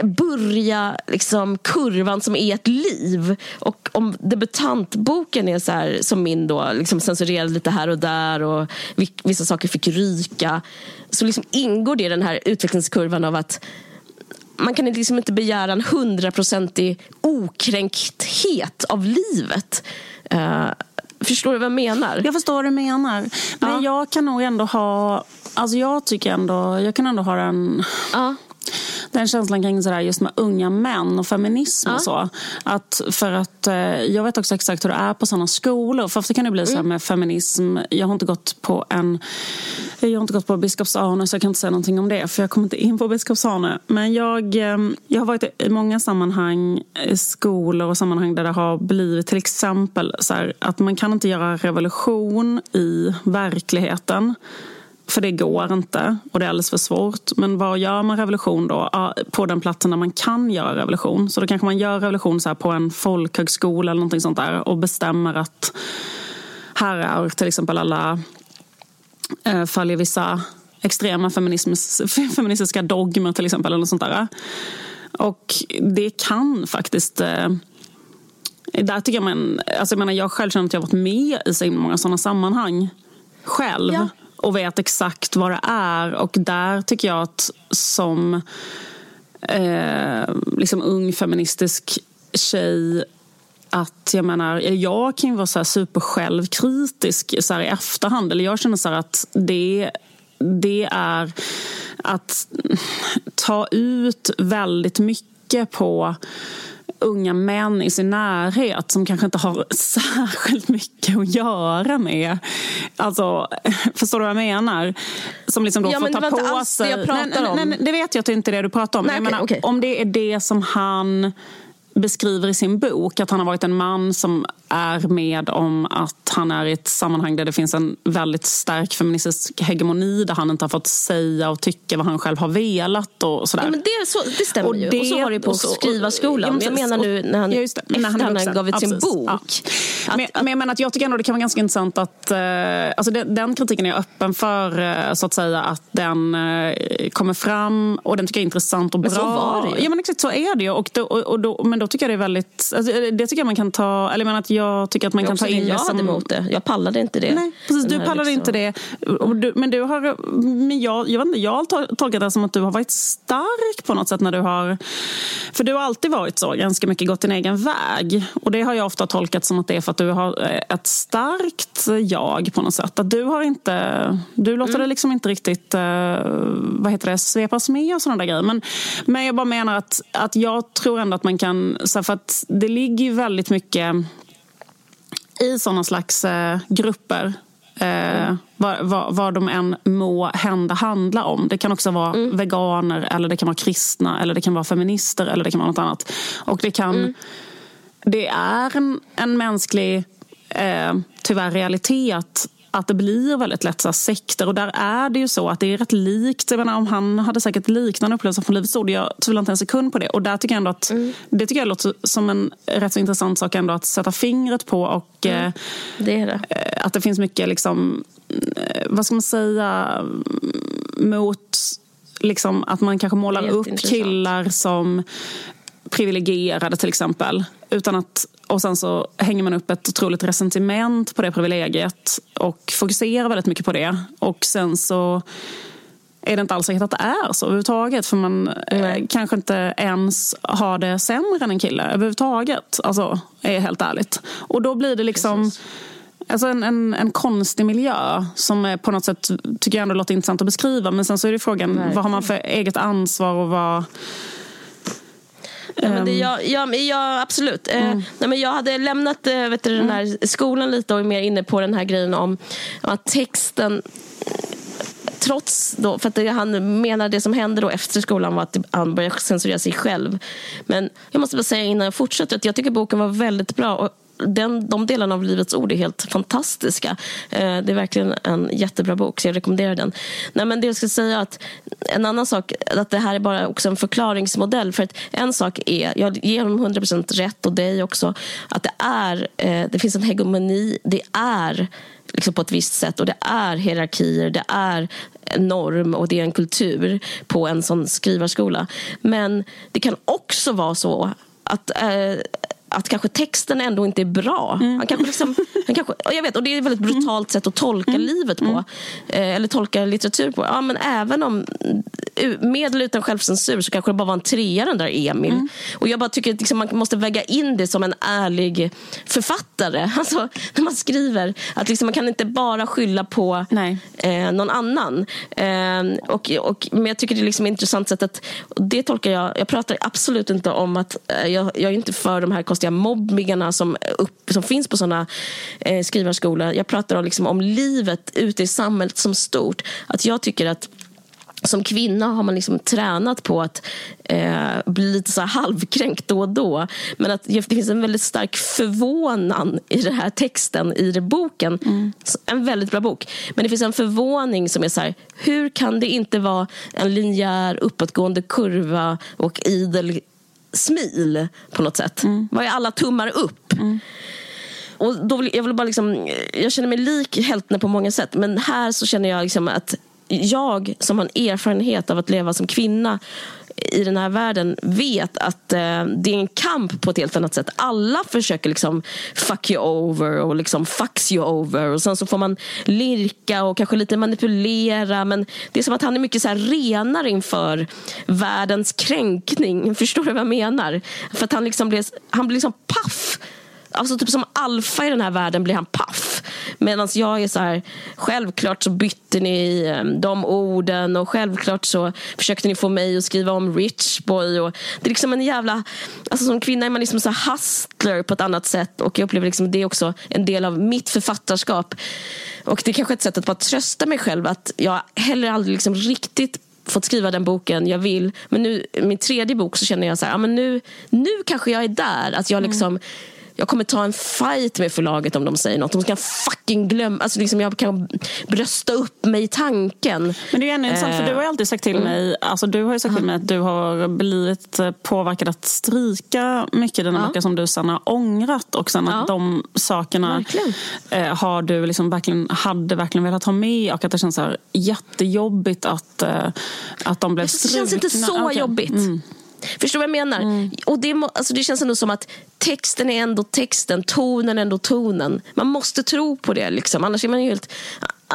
börja liksom kurvan som är ett liv. Och om debutantboken är så här, som min då, liksom censurerad lite här och där och vissa saker fick ryka. Så liksom ingår det i den här utvecklingskurvan av att man kan liksom inte begära en hundraprocentig okränkthet av livet. Uh, Förstår du vad jag menar? Jag förstår vad du menar. Men ja. jag kan nog ändå ha... Alltså jag tycker ändå... Jag kan ändå ha den... Ja den känslan kring sådär just med unga män och feminism ja. och så. Att för att eh, jag vet också exakt hur det är på sådana skolor. För ofta kan det bli så mm. med feminism. Jag har inte gått på en jag har inte gått på Biskops-Arne så jag kan inte säga någonting om det för jag kommer inte in på Biskops-Arne. Men jag, eh, jag har varit i många sammanhang, i skolor och sammanhang där det har blivit till exempel så här, att man kan inte göra revolution i verkligheten. För det går inte och det är alldeles för svårt. Men var gör man revolution då? Ja, på den platsen där man kan göra revolution. Så då kanske man gör revolution så på en folkhögskola eller någonting sånt där och bestämmer att här är till exempel alla eh, följer vissa extrema <laughs> feministiska dogmer till exempel. Eller något sånt där. Och det kan faktiskt eh, där tycker jag, man, alltså jag, menar, jag själv känner att jag har varit med i så många sådana sammanhang själv. Ja och vet exakt vad det är. Och där tycker jag att som eh, liksom ung feministisk tjej att jag menar, jag kan ju vara så här super självkritisk så i efterhand. Eller jag känner så att det, det är att ta ut väldigt mycket på unga män i sin närhet som kanske inte har <laughs> särskilt mycket att göra med. Alltså, <laughs> förstår du vad jag menar? Som liksom då ja, får ta på sig... Det, jag pratar nej, nej, nej, det vet jag att det inte är det du pratar om. Nej, okay, menar, okay. Om det är det som han beskriver i sin bok att han har varit en man som är med om att han är i ett sammanhang där det finns en väldigt stark feministisk hegemoni där han inte har fått säga och tycka vad han själv har velat och sådär. Ja, men det, så, det stämmer och ju. Det, och så var det på skrivarskolan. Jag menar nu när han, just det, när han, han gav ut sin bok. Ja. Att, men, att, men att jag tycker ändå det kan vara ganska intressant att uh, alltså den, den, kritiken är jag öppen för uh, så att säga att den uh, kommer fram och den tycker jag är intressant och bra. Men så var det ju. Ja men exakt så är det ju. Och, då, och, och då, men då tycker jag det är väldigt, alltså, det tycker jag man kan ta, eller menar att jag tycker att man kan ta in det som... Jag hade emot det. Jag pallade inte det. Nej, precis. Du pallade liksom... inte det. Du, men du har, men jag, jag, vet inte, jag har tolkat det som att du har varit stark på något sätt när du har, för du har alltid varit så, ganska mycket gått din egen väg. Och det har jag ofta tolkat som att det är för att du har eh, ett starkt jag på något sätt. Att du har inte, du låter mm. det liksom inte riktigt, uh, vad heter det, svepas med och sådana där grejer. Men, men jag bara menar att, att jag tror ändå att man kan, så för att det ligger ju väldigt mycket i sådana slags eh, grupper Eh, vad, vad, vad de än må hända handla om. Det kan också vara mm. veganer, eller det kan vara kristna, eller det kan vara feminister eller det kan vara något annat. Och det kan... Mm. Det är en, en mänsklig, eh, tyvärr, realitet att det blir väldigt lätt så sekter. Och där är det ju så att det är rätt likt. Jag menar, om han hade säkert liknande upplevelser från Livets Ord. Jag tvivlar inte en sekund på det. Och där tycker jag ändå att mm. det tycker jag låter som en rätt så intressant sak ändå att sätta fingret på. Och mm. det är det. Eh, att det finns mycket, liksom, eh, vad ska man säga, mot liksom, att man kanske målar upp killar som privilegierade till exempel. Utan att, och sen så hänger man upp ett otroligt resentiment på det privilegiet och fokuserar väldigt mycket på det. Och sen så är det inte alls säkert att det är så överhuvudtaget. För man eh, kanske inte ens har det sämre än en kille överhuvudtaget. Alltså, är helt ärligt. Och då blir det liksom Alltså en, en, en konstig miljö som är på något sätt tycker jag ändå låter intressant att beskriva. Men sen så är det frågan, Verkligen. vad har man för eget ansvar och vad Ja, men det, ehm. jag, jag, jag, absolut. Eh, mm. Nej, men jag hade lämnat eh, vet du, den här mm. skolan lite och är mer inne på den här grejen om att texten trots då, för att han menar det som hände då efter skolan var att han började censurera sig själv. Men jag måste bara säga innan jag fortsätter att jag tycker boken var väldigt bra. Och den, de delarna av Livets ord är helt fantastiska. Eh, det är verkligen en jättebra bok, så jag rekommenderar den. Nej, men det jag ska säga att En annan sak, att det här är bara också en förklaringsmodell. För att en sak är, jag ger honom 100% rätt och dig också, att det, är, eh, det finns en hegemoni. Det är liksom på ett visst sätt och det är hierarkier, det är en norm och det är en kultur på en sån skrivarskola. Men det kan också vara så att eh, att kanske texten ändå inte är bra. Mm. Han kanske liksom, han kanske, jag vet, och det är ett väldigt brutalt sätt att tolka mm. livet på. Mm. Eh, eller tolka litteratur på. Ja, men även om med eller utan självcensur så kanske det bara var en trea den där Emil. Mm. Och jag bara tycker att liksom, man måste väga in det som en ärlig författare. <laughs> Alltså, när man skriver. Att liksom, man kan inte bara skylla på eh, någon annan. Eh, och, och, men jag tycker det är liksom intressant sätt att, det tolkar jag, jag pratar absolut inte om att, eh, jag, jag är inte för de här konstiga mobbingarna som, upp, som finns på sådana eh, skrivarskolor. Jag pratar om, liksom, om livet ute i samhället som stort. Att jag tycker att som kvinna har man liksom tränat på att eh, bli lite så halvkränkt då och då. Men att det finns en väldigt stark förvånan i den här texten, i den boken. Mm. En väldigt bra bok. Men det finns en förvåning som är så här, hur kan det inte vara en linjär uppåtgående kurva och idel smil på något sätt? Mm. Vad är alla tummar upp? Mm. Och då vill, jag, vill bara liksom, jag känner mig lik Heltner på många sätt men här så känner jag liksom att jag som har en erfarenhet av att leva som kvinna i den här världen vet att eh, det är en kamp på ett helt annat sätt. Alla försöker liksom fuck you over och liksom fucks you over och sen så får man lirka och kanske lite manipulera men det är som att han är mycket så här renare inför världens kränkning. <laughs> Förstår du vad jag menar? För att han liksom blir, han blir liksom paff alltså typ som alfa i den här världen blir han paff. Medan jag är så här, självklart så bytte ni ehm, de orden och självklart så försökte ni få mig att skriva om rich boy. Och det är liksom en jävla, alltså som kvinna är man liksom så hustler på ett annat sätt och jag upplever liksom det är också en del av mitt författarskap. Och det är kanske ett sätt att bara trösta mig själv att jag heller aldrig liksom riktigt fått skriva den boken jag vill. Men nu, min tredje bok så känner jag så här, ja, men nu, nu kanske jag är där. Att jag liksom mm jag kommer ta en fight med förlaget om de säger något. De ska fucking glömma, alltså liksom jag kan brösta upp mig i tanken. Men det är ändå intressant, för du har ju alltid sagt till mm. mig, alltså du har ju sagt till mig att du har blivit påverkad att stryka mycket i dina ja. böcker som du sen har ångrat och sen att de sakerna eh, har du liksom verkligen, hade verkligen velat ha med och att det känns så här jättejobbigt att, eh, att de blev strukna. Det känns inte så okay. jobbigt. Mm. Förstår du vad jag menar? Mm. Och det, alltså det känns ändå som att texten är ändå texten, tonen är ändå tonen. Man måste tro på det. Liksom. Annars är man helt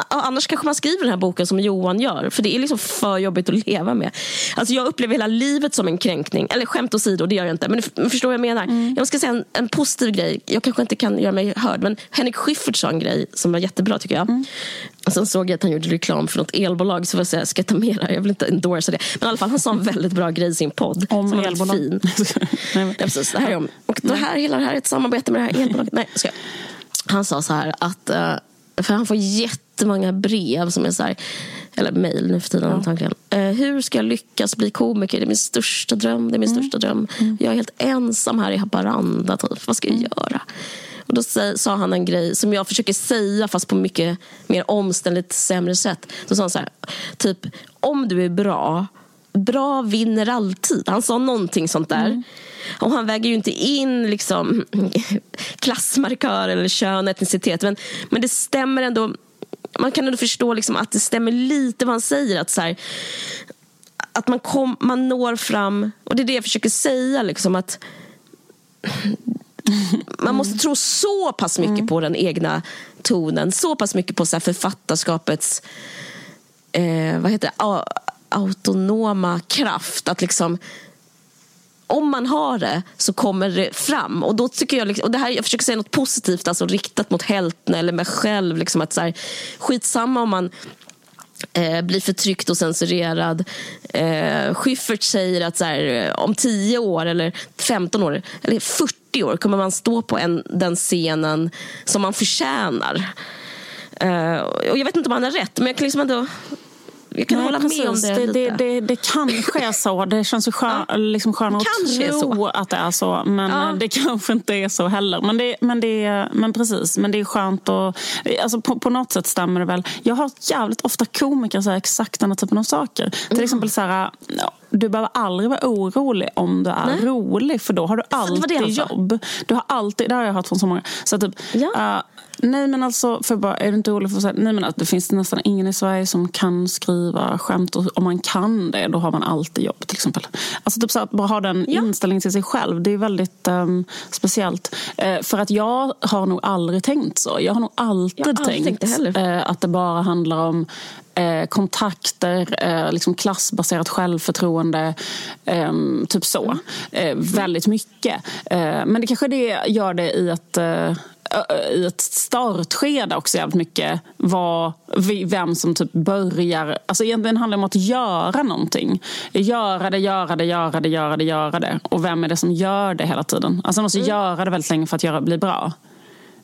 Annars kanske man skriver den här boken som Johan gör. För det är liksom för jobbigt att leva med. Alltså jag upplever hela livet som en kränkning. Eller skämt åsido, det gör jag inte. Men förstår vad jag menar. Mm. Jag ska säga en, en, positiv grej. Jag kanske inte kan göra mig hörd. Men Henrik Schyffert sa en grej som var jättebra tycker jag. Mm. Sen såg jag att han gjorde reklam för något elbolag. Så jag säga, ska jag ta med det? Jag vill inte endorsa det. Men i alla fall, han sa en väldigt bra grej i sin podd. Om som elbolag? Fin. <laughs> Nej, precis, det här är om, och det här, hela det här är ett samarbete med det här elbolaget. Nej, ska jag. Han sa så här att uh, för han får jättemånga brev som är så här, eller mejl nu för tiden ja. antagligen. Uh, hur ska jag lyckas bli komiker? Det är min största dröm. Det är min mm. största dröm. Mm. Jag är helt ensam här i Haparanda. Typ. Vad ska jag mm. göra? Och då sa han en grej som jag försöker säga fast på mycket mer omständligt sämre sätt. Då sa han så här, typ om du är bra bra vinner alltid. Han sa någonting sånt där. Mm. Och han väger ju inte in liksom, <clears throat> klassmarkör eller kön, etnicitet. Men, men det stämmer ändå. Man kan ändå förstå liksom att det stämmer lite vad han säger. Att, så här, att man, kom, man når fram, och det är det jag försöker säga. Liksom, att man måste tro så pass mycket mm. på den egna tonen. Så pass mycket på så här, författarskapets eh, vad heter det? autonoma kraft. Att liksom om man har det så kommer det fram. Och då tycker jag, liksom, och det här, jag försöker säga något positivt, alltså riktat mot hälten eller mig själv. Liksom att så här, skitsamma om man eh, blir förtryckt och censurerad. Eh, Schyffert säger att så här, eh, om 10 år eller 15 år eller 40 år kommer man stå på en, den scenen som man förtjänar. Eh, och jag vet inte om han har rätt, men jag kan liksom ändå jag kan Nej, hålla precis. med om det, det lite. Det, det, det kanske är så. Det känns ju skön, ja. liksom skönare att tro att det är så. Men ja. det <laughs> kanske inte är så heller. Men, det, men, det, men precis, men det är skönt att... Alltså på, på något sätt stämmer det väl. Jag har jävligt ofta komiker säga exakt den här typen av saker. Mm. Till exempel så här, du behöver aldrig vara orolig om du är Nej. rolig för då har du alltid jobb. Du har alltid, det har jag hört från så många. Så typ, ja. uh, Nej men alltså, för bara, är du inte orolig för att Nej men att det finns nästan ingen i Sverige som kan skriva skämt. Och om man kan det, då har man alltid jobb till exempel. Alltså typ så att bara ha den ja. inställningen till sig själv, det är väldigt um, speciellt. Uh, för att jag har nog aldrig tänkt så. Jag har nog alltid, har aldrig tänkt, tänkt det uh, att det bara handlar om eh, kontakter, eh, liksom klassbaserat självförtroende. Eh, typ så. Eh, väldigt mycket. Eh, men det kanske det gör det i ett eh, i ett startskede också jävligt mycket vad, vem som typ börjar. Alltså egentligen handlar det om att göra någonting. Göra det, göra det, göra det, göra det, göra det. Och vem är det som gör det hela tiden? Alltså man måste mm. göra det väldigt länge för att göra, bli bra.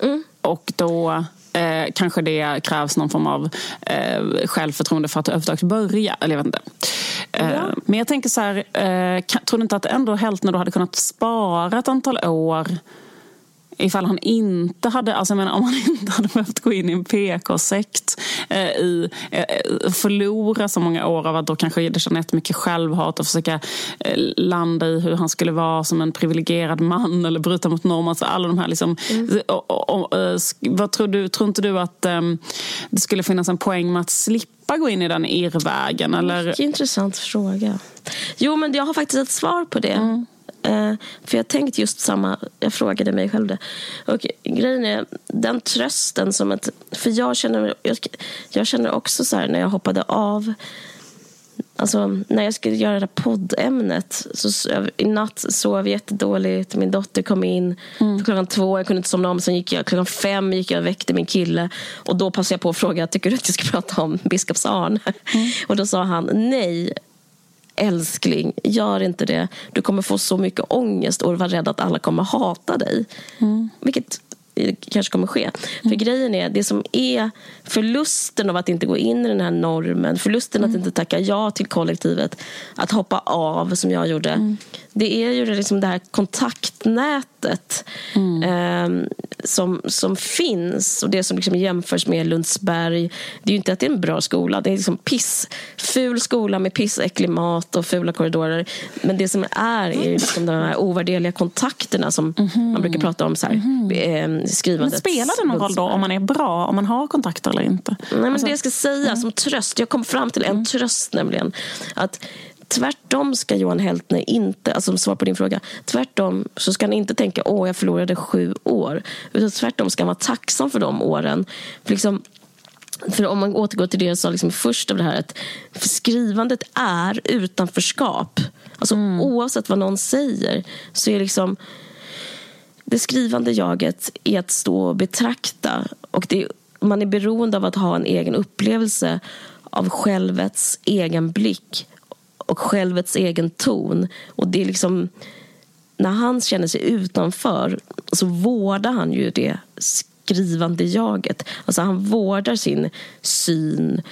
Mm. Och då eh, kanske det krävs någon form av eh, självförtroende för att överhuvudtaget börja. Eller jag vet inte. Eh, ja. Men jag tänker så här, eh, tror du inte att ändå helt när du hade kunnat spara ett antal år ifall han inte hade, alltså jag menar, om han inte hade behövt gå in i en PK-sekt eh, i, eh, förlora så många år av att då kanske känner jättemycket självhat och försöka eh, landa i hur han skulle vara som en privilegierad man eller bryta mot normer. Alltså alla de här liksom, mm. och, och, och, eh, vad tror du, tror inte du att um, det skulle finnas en poäng med att slippa gå in i den irrvägen? Eller? Mycket intressant fråga. Jo, men jag har faktiskt ett svar på det. Mm. Eh, för jag tänkte just samma, jag frågade mig själv det. Och grejen är, den trösten som ett... För jag känner, jag, jag känner också så här när jag hoppade av Alltså, när jag skulle göra det här poddämnet så i natt sov jag jättedåligt. Min dotter kom in mm. klockan två. Jag kunde inte somna om. Sen gick jag, klockan fem gick jag och väckte min kille. Och då passade jag på att fråga tycker du att jag ska prata om biskops Arne. Mm. <laughs> Och då sa han nej älskling, gör inte det. Du kommer få så mycket ångest och vara rädd att alla kommer hata dig. Mm. Vilket kanske kommer ske. Mm. För grejen är, det som är förlusten av att inte gå in i den här normen, förlusten mm. att inte tacka ja till kollektivet, att hoppa av som jag gjorde. Mm. Det är ju liksom det här kontaktnätet eh, som, som finns och det som liksom jämförs med Lundsberg. Det är ju inte att det är en bra skola, det är liksom piss, ful skola med pissäcklig mat och fula korridorer. Men det som är är liksom de här ovärderliga kontakterna som mm. man brukar prata om. Så här, mm. eh, skrivandet. Men spelar det någon roll då om man är bra, om man har kontakter eller inte? Nej, men alltså, det jag ska säga mm. som tröst, jag kom fram till en mm. tröst nämligen. Att Tvärtom ska Johan Heltner inte, alltså som svar på din fråga, tvärtom så ska han inte tänka åh jag förlorade sju år. Utan tvärtom ska han vara tacksam för de åren. För liksom, för om man återgår till det jag sa liksom först av det här att skrivandet är utanförskap. Alltså mm. oavsett vad någon säger så är liksom det skrivande jaget är att stå och betrakta och det, man är beroende av att ha en egen upplevelse av självets egen blick och självets egen ton. Och det är liksom när han känner sig utanför så vårdar han ju det skrivande jaget. Alltså han vårdar sin syn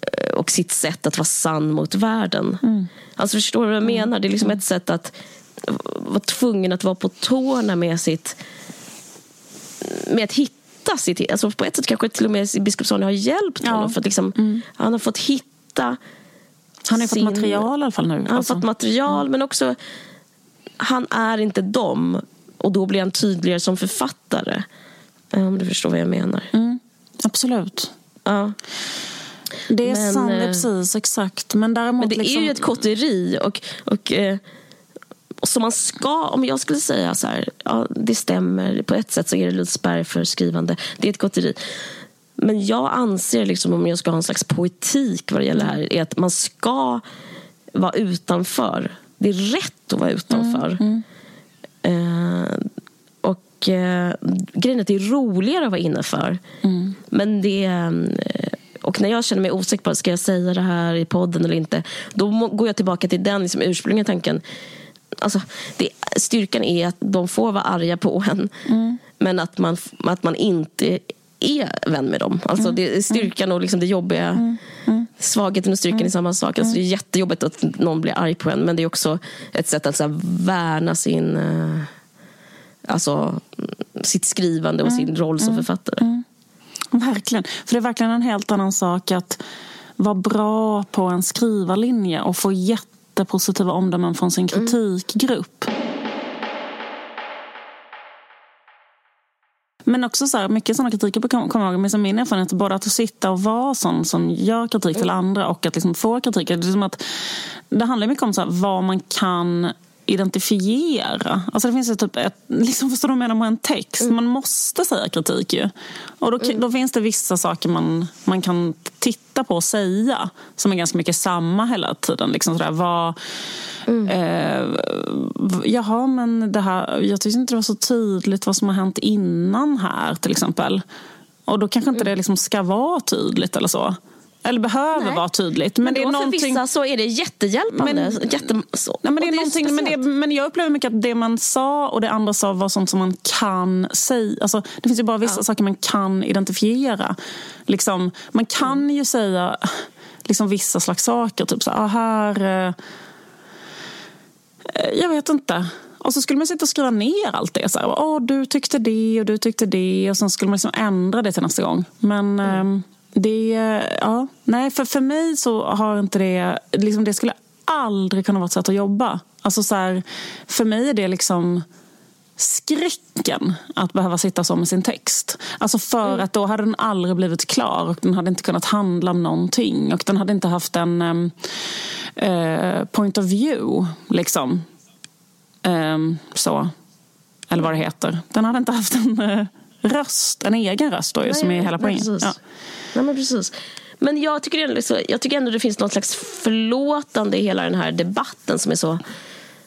eh, och sitt sätt att vara sann mot världen. Mm. Alltså förstår du vad jag mm. menar? Det är liksom ett sätt att vara tvungen att vara på tårna med sitt med att hitta sitt... Alltså på ett sätt kanske till och med Biskopsson har hjälpt ja. honom. För att liksom, mm. Han har fått hitta... Han har sin, fått material i alla fall nu. Han har alltså. fått material, mm. men också... Han är inte dem. Och då blir han tydligare som författare. Om du förstår vad jag menar. Mm. Absolut. Ja. Det är men, sant, eh, precis exakt. Men, däremot men det liksom... är ju ett kotteri. Och, och, eh, och så man ska, om jag skulle säga så här, ja det stämmer, på ett sätt så är det spärr för skrivande. Det är ett kotteri. Men jag anser, liksom, om jag ska ha en slags poetik vad det gäller det här, är att man ska vara utanför. Det är rätt att vara utanför. Mm, mm. Eh, och eh, grejen är att det är roligare att vara innanför. Mm. Men det eh, och när jag känner mig osäker på ska jag säga det här i podden eller inte, då går jag tillbaka till den liksom, ursprungliga tanken. Alltså, det, styrkan är att de får vara arga på en, mm. men att man, att man inte är vän med dem. Alltså mm. det, styrkan och liksom det jobbiga. Mm. Mm. Svagheten och styrkan är samma sak. Alltså det är jättejobbigt att någon blir arg på en men det är också ett sätt att så här, värna sin, uh, alltså, sitt skrivande och sin roll som författare. Verkligen. För det är verkligen en helt annan sak att vara bra på en skrivarlinje och få jättepositiva omdömen från sin mm. Men också så här, mycket sådana kritiker kommer jag ihåg, men som min erfarenhet, både att sitta och vara sån som gör kritik till mm. andra och att liksom få kritik. Det, är som att, det handlar mycket om så här, vad man kan identifiera. Alltså det finns ju typ ett, liksom förstår du vad jag menar med en text? Mm. Man måste säga kritik ju. Och då, mm. då, finns det vissa saker man, man kan titta på och säga som är ganska mycket samma hela tiden. Liksom sådär, vad, mm. eh, jaha, men det här, jag tyckte inte det var så tydligt vad som har hänt innan här till exempel. Och då kanske inte mm. det liksom ska vara tydligt eller så. Eller behöver nej. vara tydligt. Men, men det är någonting... för vissa så är det jättehjälpande. Men, Jätte... så. Nej, men, det är någonting, men, det, men jag upplever mycket att det man sa och det andra sa var sånt som man kan säga. Alltså, det finns ju bara vissa ja. saker man kan identifiera. Liksom, man kan mm. ju säga liksom, vissa slags saker. Typ så ah, här... Eh, jag vet inte. Och så skulle man sitta och skriva ner allt det. Så här, oh, du tyckte det och du tyckte det. Och sen skulle man liksom ändra det till nästa gång. Men... Mm. Eh, det, ja, nej, för, för mig så har inte det... Liksom det skulle aldrig kunna vara ett sätt att jobba. Alltså så här, för mig är det liksom skräcken att behöva sitta så med sin text. Alltså för mm. att då hade den aldrig blivit klar och den hade inte kunnat handla om någonting. Och den hade inte haft en uh, point of view. Liksom. Um, så. Eller vad det heter. Den hade inte haft en uh, röst, en egen röst då, Nej, som är hela poängen. Ja. Nej, men precis. Men jag tycker, ändå, jag tycker ändå det finns något slags förlåtande i hela den här debatten som är så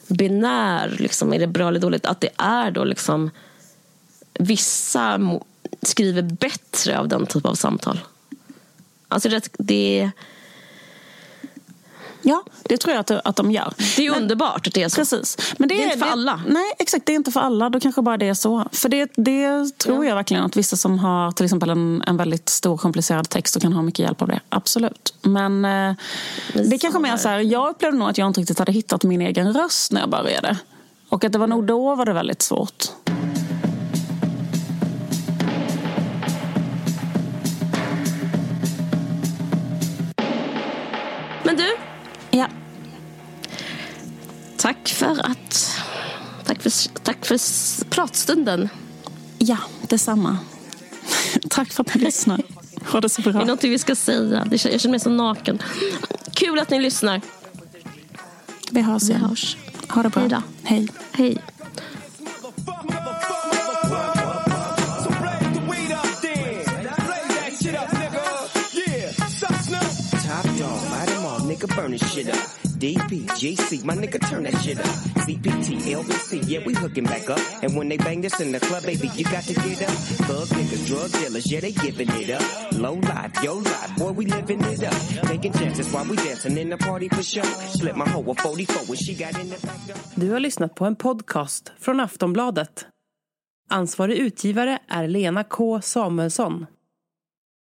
binär. Liksom, är det bra eller dåligt? Att det är då liksom vissa skriver bättre av den typen av samtal. Alltså det, det Ja, det tror jag att, att de gör. Det är men, underbart att det är så. Precis. Men det, det är, inte för det, alla. Nej, exakt. Det är inte för alla. Då kanske bara det är så. För det, det tror ja. jag verkligen att vissa som har till exempel en, en väldigt stor komplicerad text och kan ha mycket hjälp av det. Absolut. Men eh, det kanske mer så här, jag upplevde nog att jag inte riktigt hade hittat min egen röst när jag började. Och att det var nog då var det väldigt svårt. Men du. Ja. Tack för att... Tack för, tack för pratstunden. Ja, detsamma. <laughs> tack för att ni lyssnar. Ha det så bra. Det är något vi ska säga. Jag känner mig så naken. Kul att ni lyssnar. Vi hörs igen. Vi hörs. Ha det bra. Hej Hej. Burn this shit up. DP, DPGC, my nigga turn that shit up. CPT, LBC, yeah, we hooking back up. And when they bang this in the club, baby, you got to get up. Thug niggas, drug dealers, yeah, they giving it up. Low life, yo life, boy, we living it up. Taking chances while we dancing in the party for sure. Slip my hoe with 44 when she got in the back door. Du har lyssnat på en podcast från Aftonbladet. Ansvarig utgivare är Lena K Samuelsson.